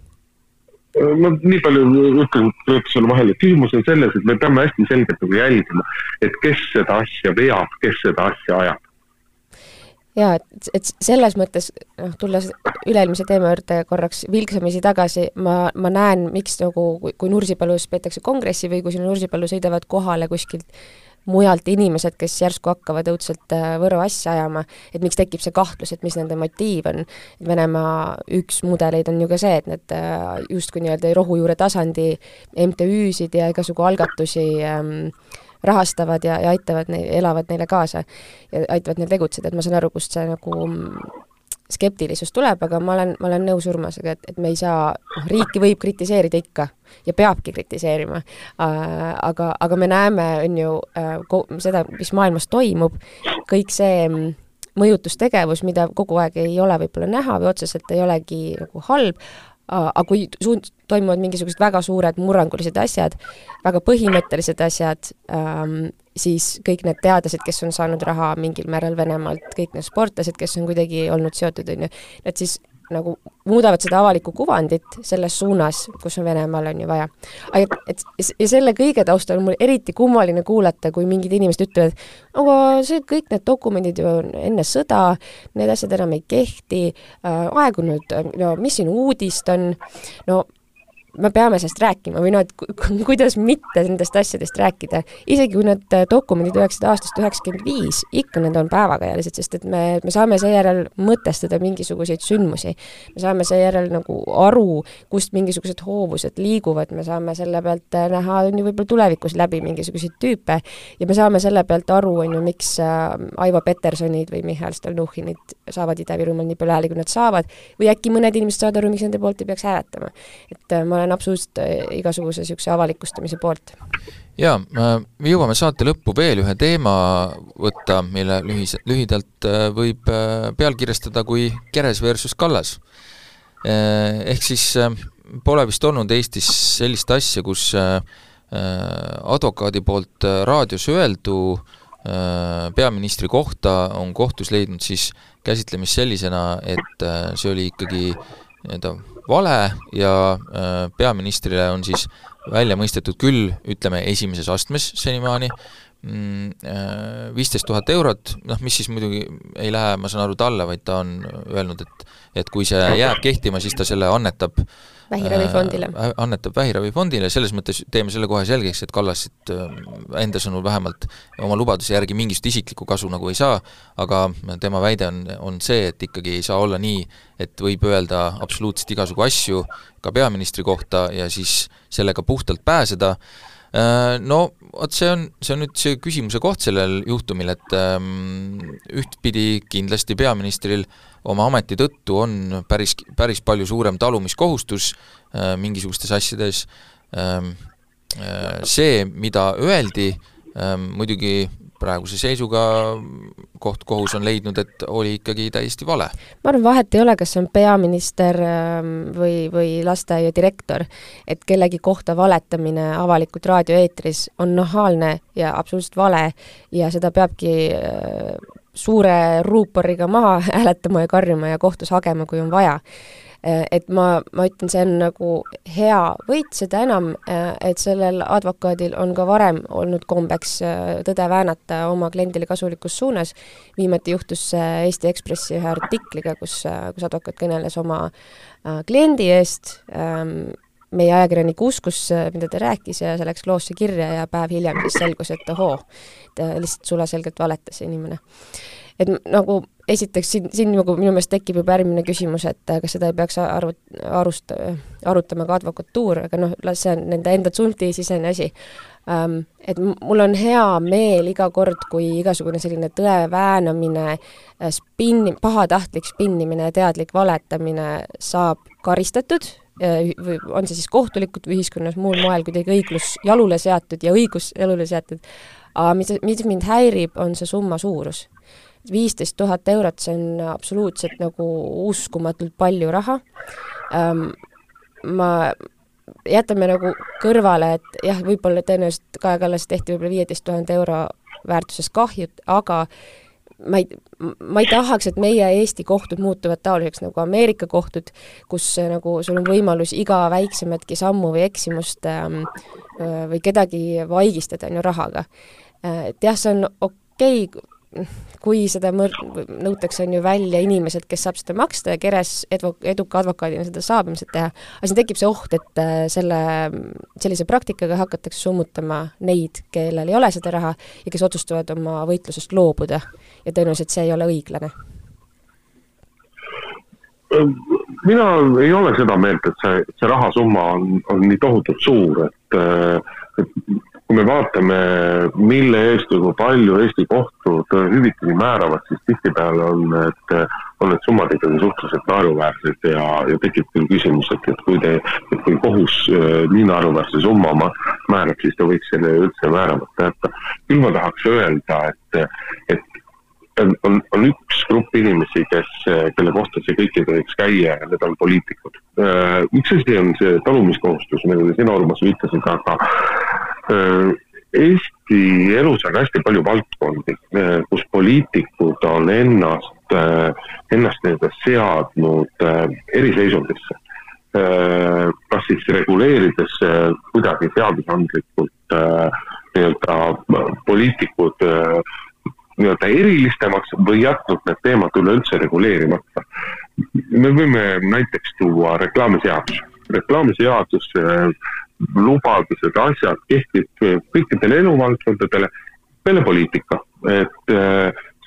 ma nii palju ütlen, sulle vahele, küsimus on selles, et me peame hästi selgelt nagu jälgima, et kes seda asja veab, kes seda asja ajab. jaa, et, et selles mõttes, noh, tulles üle-eelmise teema juurde korraks vilksamisi tagasi, ma, ma näen, miks nagu, kui Nursipalus peetakse kongressi või kui sinna Nursipallu sõidavad kohale kuskilt mujalt inimesed, kes järsku hakkavad õudselt äh, Võro asja ajama, et miks tekib see kahtlus, et mis nende motiiv on. Venemaa üks mudeleid on ju ka see, et need äh, justkui nii-öelda rohujuure tasandi MTÜ-sid ja igasugu algatusi ähm, rahastavad ja, ja aitavad neil, elavad neile kaasa ja aitavad neil tegutseda, et ma saan aru, kust see nagu skeptilisus tuleb, aga ma olen, ma olen nõus Urmasega, et, et me ei saa, noh, riiki võib kritiseerida ikka ja peabki kritiseerima. Äh,, aga, aga me näeme, on ju äh,, seda, mis maailmas toimub, kõik see mm, mõjutustegevus, mida kogu aeg ei ole võib-olla näha või otseselt ei olegi nagu halb, aga kui suund-, toimuvad mingisugused väga suured murrangulised asjad, väga põhimõttelised asjad ähm,, siis kõik need teadlased, kes on saanud raha mingil määral Venemaalt, kõik need sportlased, kes on kuidagi olnud seotud, on ju, et siis nagu muudavad seda avalikku kuvandit selles suunas, kus on Venemaal, on ju vaja. aga et, ja selle kõige taustal on mul eriti kummaline kuulata, kui mingid inimesed ütlevad, aga see, kõik need dokumendid ju on enne sõda, need asjad enam ei kehti äh,, aegunud, no mis siin uudist on, no me peame sellest rääkima või noh, et kuidas mitte nendest asjadest rääkida. isegi kui need dokumendid üheksasada aastast üheksakümmend viis, ikka need on päevakajalised, sest et me, me saame seejärel mõtestada mingisuguseid sündmusi. me saame seejärel nagu aru, kust mingisugused hoovused liiguvad, me saame selle pealt näha, on ju, võib-olla tulevikus läbi mingisuguseid tüüpe ja me saame selle pealt aru, on ju, miks äh, Aivo Petersonid või Mihhail Stalnuhhinid saavad Ida-Virumaal nii palju hääli, kui nad saavad, või äkki mõned inimesed saavad aru, miks nende poolt ei peaks hääletama. et äh, ma absoluutselt äh, igasuguse niisuguse avalikustamise poolt. jaa, me jõuame saate lõppu veel ühe teema võtta, mille lühis, lühidalt äh, võib pealkirjastada kui Keres versus Kallas. Ehk siis pole vist olnud Eestis sellist asja, kus advokaadi poolt raadios öeldu peaministri kohta on kohtus leidnud siis käsitlemist sellisena, et see oli ikkagi nii-öelda vale ja äh, peaministrile on siis välja mõistetud küll, ütleme, esimeses astmes senimaani, mm, äh, viisteist tuhat eurot, noh mis siis muidugi ei lähe, ma saan aru, talle, vaid ta on öelnud, et et kui see jääb kehtima, siis ta selle annetab vähiravifondile äh,. annetab vähiravifondile, selles mõttes teeme selle kohe selgeks, et Kallasit äh, enda sõnul vähemalt oma lubaduse järgi mingisugust isiklikku kasu nagu ei saa, aga tema väide on, on see, et ikkagi ei saa olla nii, et võib öelda absoluutselt igasugu asju ka peaministri kohta ja siis sellega puhtalt pääseda äh,, no vot see on, see on nüüd see küsimuse koht sellel juhtumil, et ähm, ühtpidi kindlasti peaministril äh, oma ameti tõttu on päris, päris palju suurem talumiskohustus äh, mingisugustes asjades. Ähm,, äh, see, mida öeldi ähm,, muidugi praeguse seisuga koht, kohus on leidnud, et oli ikkagi täiesti vale. ma arvan, vahet ei ole, kas see on peaminister ähm, või, või lasteaia direktor, et kellegi kohta valetamine avalikult raadioeetris on nahaalne ja absoluutselt vale ja seda peabki äh, suure ruuporiga maha hääletama ja karjuma ja kohtus hagema, kui on vaja. Äh, et ma, ma ütlen, see on nagu hea võit, seda enam, äh, et sellel advokaadil on ka varem olnud kombeks äh, tõde väänata oma kliendile kasulikus suunas. viimati juhtus see Eesti Ekspressi ühe artikliga, kus, kus advokaat kõneles oma kliendi eest, ähm, meie ajakirjanik uskus, mida ta rääkis ja see läks loosse kirja ja päev hiljem siis selgus, et ohoo, et lihtsalt sulaselgelt valetas inimene et nagu esiteks siin, siin nagu minu meelest tekib juba järgmine küsimus, et äh, kas seda ei peaks aru, arust-, arutama ka advokatuur, aga noh, las see on nende enda tsunfti-sisene asi um,. Et mul on hea meel iga kord, kui igasugune selline tõe väänamine, äh, spinni, pahatahtlik spinnimine ja teadlik valetamine saab karistatud, äh, või on see siis kohtulikult või ühiskonnas muul moel kuidagi õiglus jalule seatud ja õigus jalule seatud, aga mis, mis mind häirib, on see summa suurus viisteist tuhat eurot, see on absoluutselt nagu uskumatult palju raha ähm,. ma, jätame nagu kõrvale, et jah, võib-olla tõenäoliselt Kaja Kallas tehti võib-olla viieteist tuhande euro väärtuses kahjut, aga ma ei, ma ei tahaks, et meie Eesti kohtud muutuvad taoliseks nagu Ameerika kohtud, kus nagu sul on võimalus iga väiksematki sammu või eksimust ähm, või kedagi vaigistada, on ju, rahaga. Äh, et jah, see on okei okay,, kui seda mõr-, nõutakse, on ju välja inimeselt, kes saab seda maksta ja Keres edu, eduka advokaadina seda saab ilmselt teha, aga siin tekib see oht, et äh, selle, sellise praktikaga hakatakse summutama neid, kellel ei ole seda raha ja kes otsustavad oma võitlusest loobuda. ja tõenäoliselt see ei ole õiglane. mina ei ole seda meelt, et see, see rahasumma on, on nii tohutult suur, et, äh, et kui me vaatame, mille eest või kui palju Eesti kohtud hüvitisi määravad, siis tihtipeale on need, on need summad ikkagi suhteliselt naeruväärsed ja, ja tekib küll küsimus, et, et kui te, et kui kohus äh, nii naeruväärse summa määrab, siis ta võiks selle üldse määramata jätta. küll ma tahaks öelda, et, et on, on, üks grupp inimesi, kes, kelle kohta see kõik ei tohiks käia ja need on poliitikud. Äh, üks asi on see talumiskohustus, millele sina, Urmas, viitasid, aga Äh, Eesti elus on hästi palju valdkondi, äh, kus poliitikud on ennast, äh, ennast nii-öelda seadnud eriseisundisse. kas siis reguleerides kuidagi seadusandlikult nii-öelda poliitikud nii-öelda erilisemaks või jätnud need teemad üleüldse reguleerimata. me võime näiteks tuua reklaamiseaduse reklaamiseadus, lubadused, asjad kehtib kõikidele eluvaldkondadele, peale poliitika, et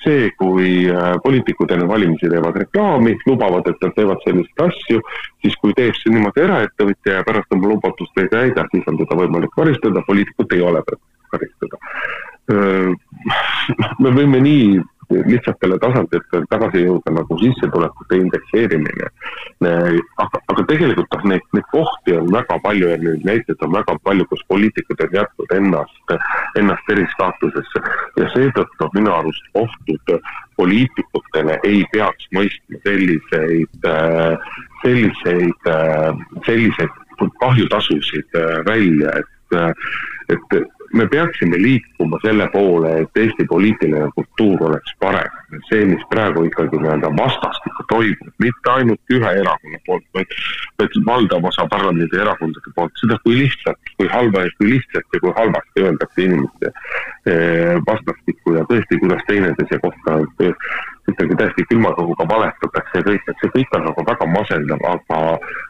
see, kui poliitikud enne valimisi teevad reklaami, lubavad, et nad teevad selliseid asju, siis kui teeb see niimoodi eraettevõtja ja pärast oma lubadust ei täida, siis on teda võimalik karistada, poliitikut ei ole karistada. me võime nii lihtsatele tasanditele tagasi jõuda nagu sissetulekute indekseerimine. aga, aga tegelikult noh, neid, neid kohti on väga palju ja neid näiteid on väga palju, kus poliitikud on jätnud ennast, ennast eristaatusesse ja seetõttu minu arust kohtud poliitikutele ei peaks mõistma selliseid, selliseid, selliseid kahjutasusid välja, et, et me peaksime liikuma selle poole, et Eesti poliitiline kultuur oleks parem. see, mis praegu ikkagi nii-öelda vastastikku toimub, mitte ainult ühe erakonna poolt, vaid, vaid valdav osa parlamendierakondade poolt, seda kui lihtsalt, kui halba, kui lihtsalt ja kui halvasti öeldakse inimeste eh, vastastikku ja tõesti, kuidas teineteise kohta ikkagi täiesti külma kõhuga valetatakse ja kõik, et see kõik on nagu väga masendav, aga,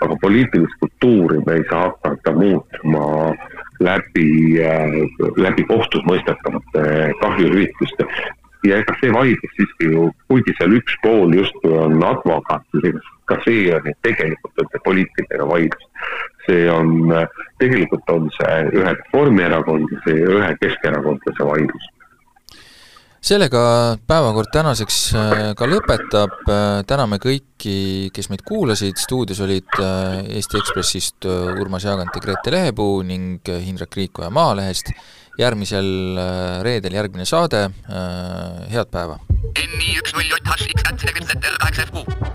aga poliitilist kultuuri me ei saa hakata muutma läbi, äh, läbi kohtus mõistetavate kahjuhüvitiste. ja ega see vaidlus siiski ju, kuigi seal üks pool justkui on advokaat, ka see on tegelikult on see poliitiline vaidlus. see on, tegelikult on see ühe Reformierakondlase ja ühe keskerakondlase vaidlus sellega päevakord tänaseks äh, ka lõpetab, äh, täname kõiki, kes meid kuulasid, stuudios olid äh, Eesti Ekspressist Urmas Jaagant ja Grete Lehepuu ning Hindrek Riikoja Maalehest, järgmisel reedel järgmine saade, head päeva!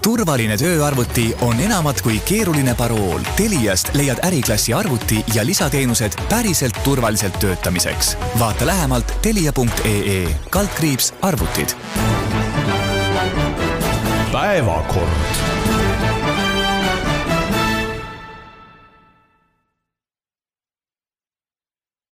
Turvaline tööarvuti on enamat kui keeruline parool. Teliast leiad äriklassi arvuti ja lisateenused päriselt turvaliselt töötamiseks. vaata lähemalt telia.ee kaldkriips arvutid. päevakord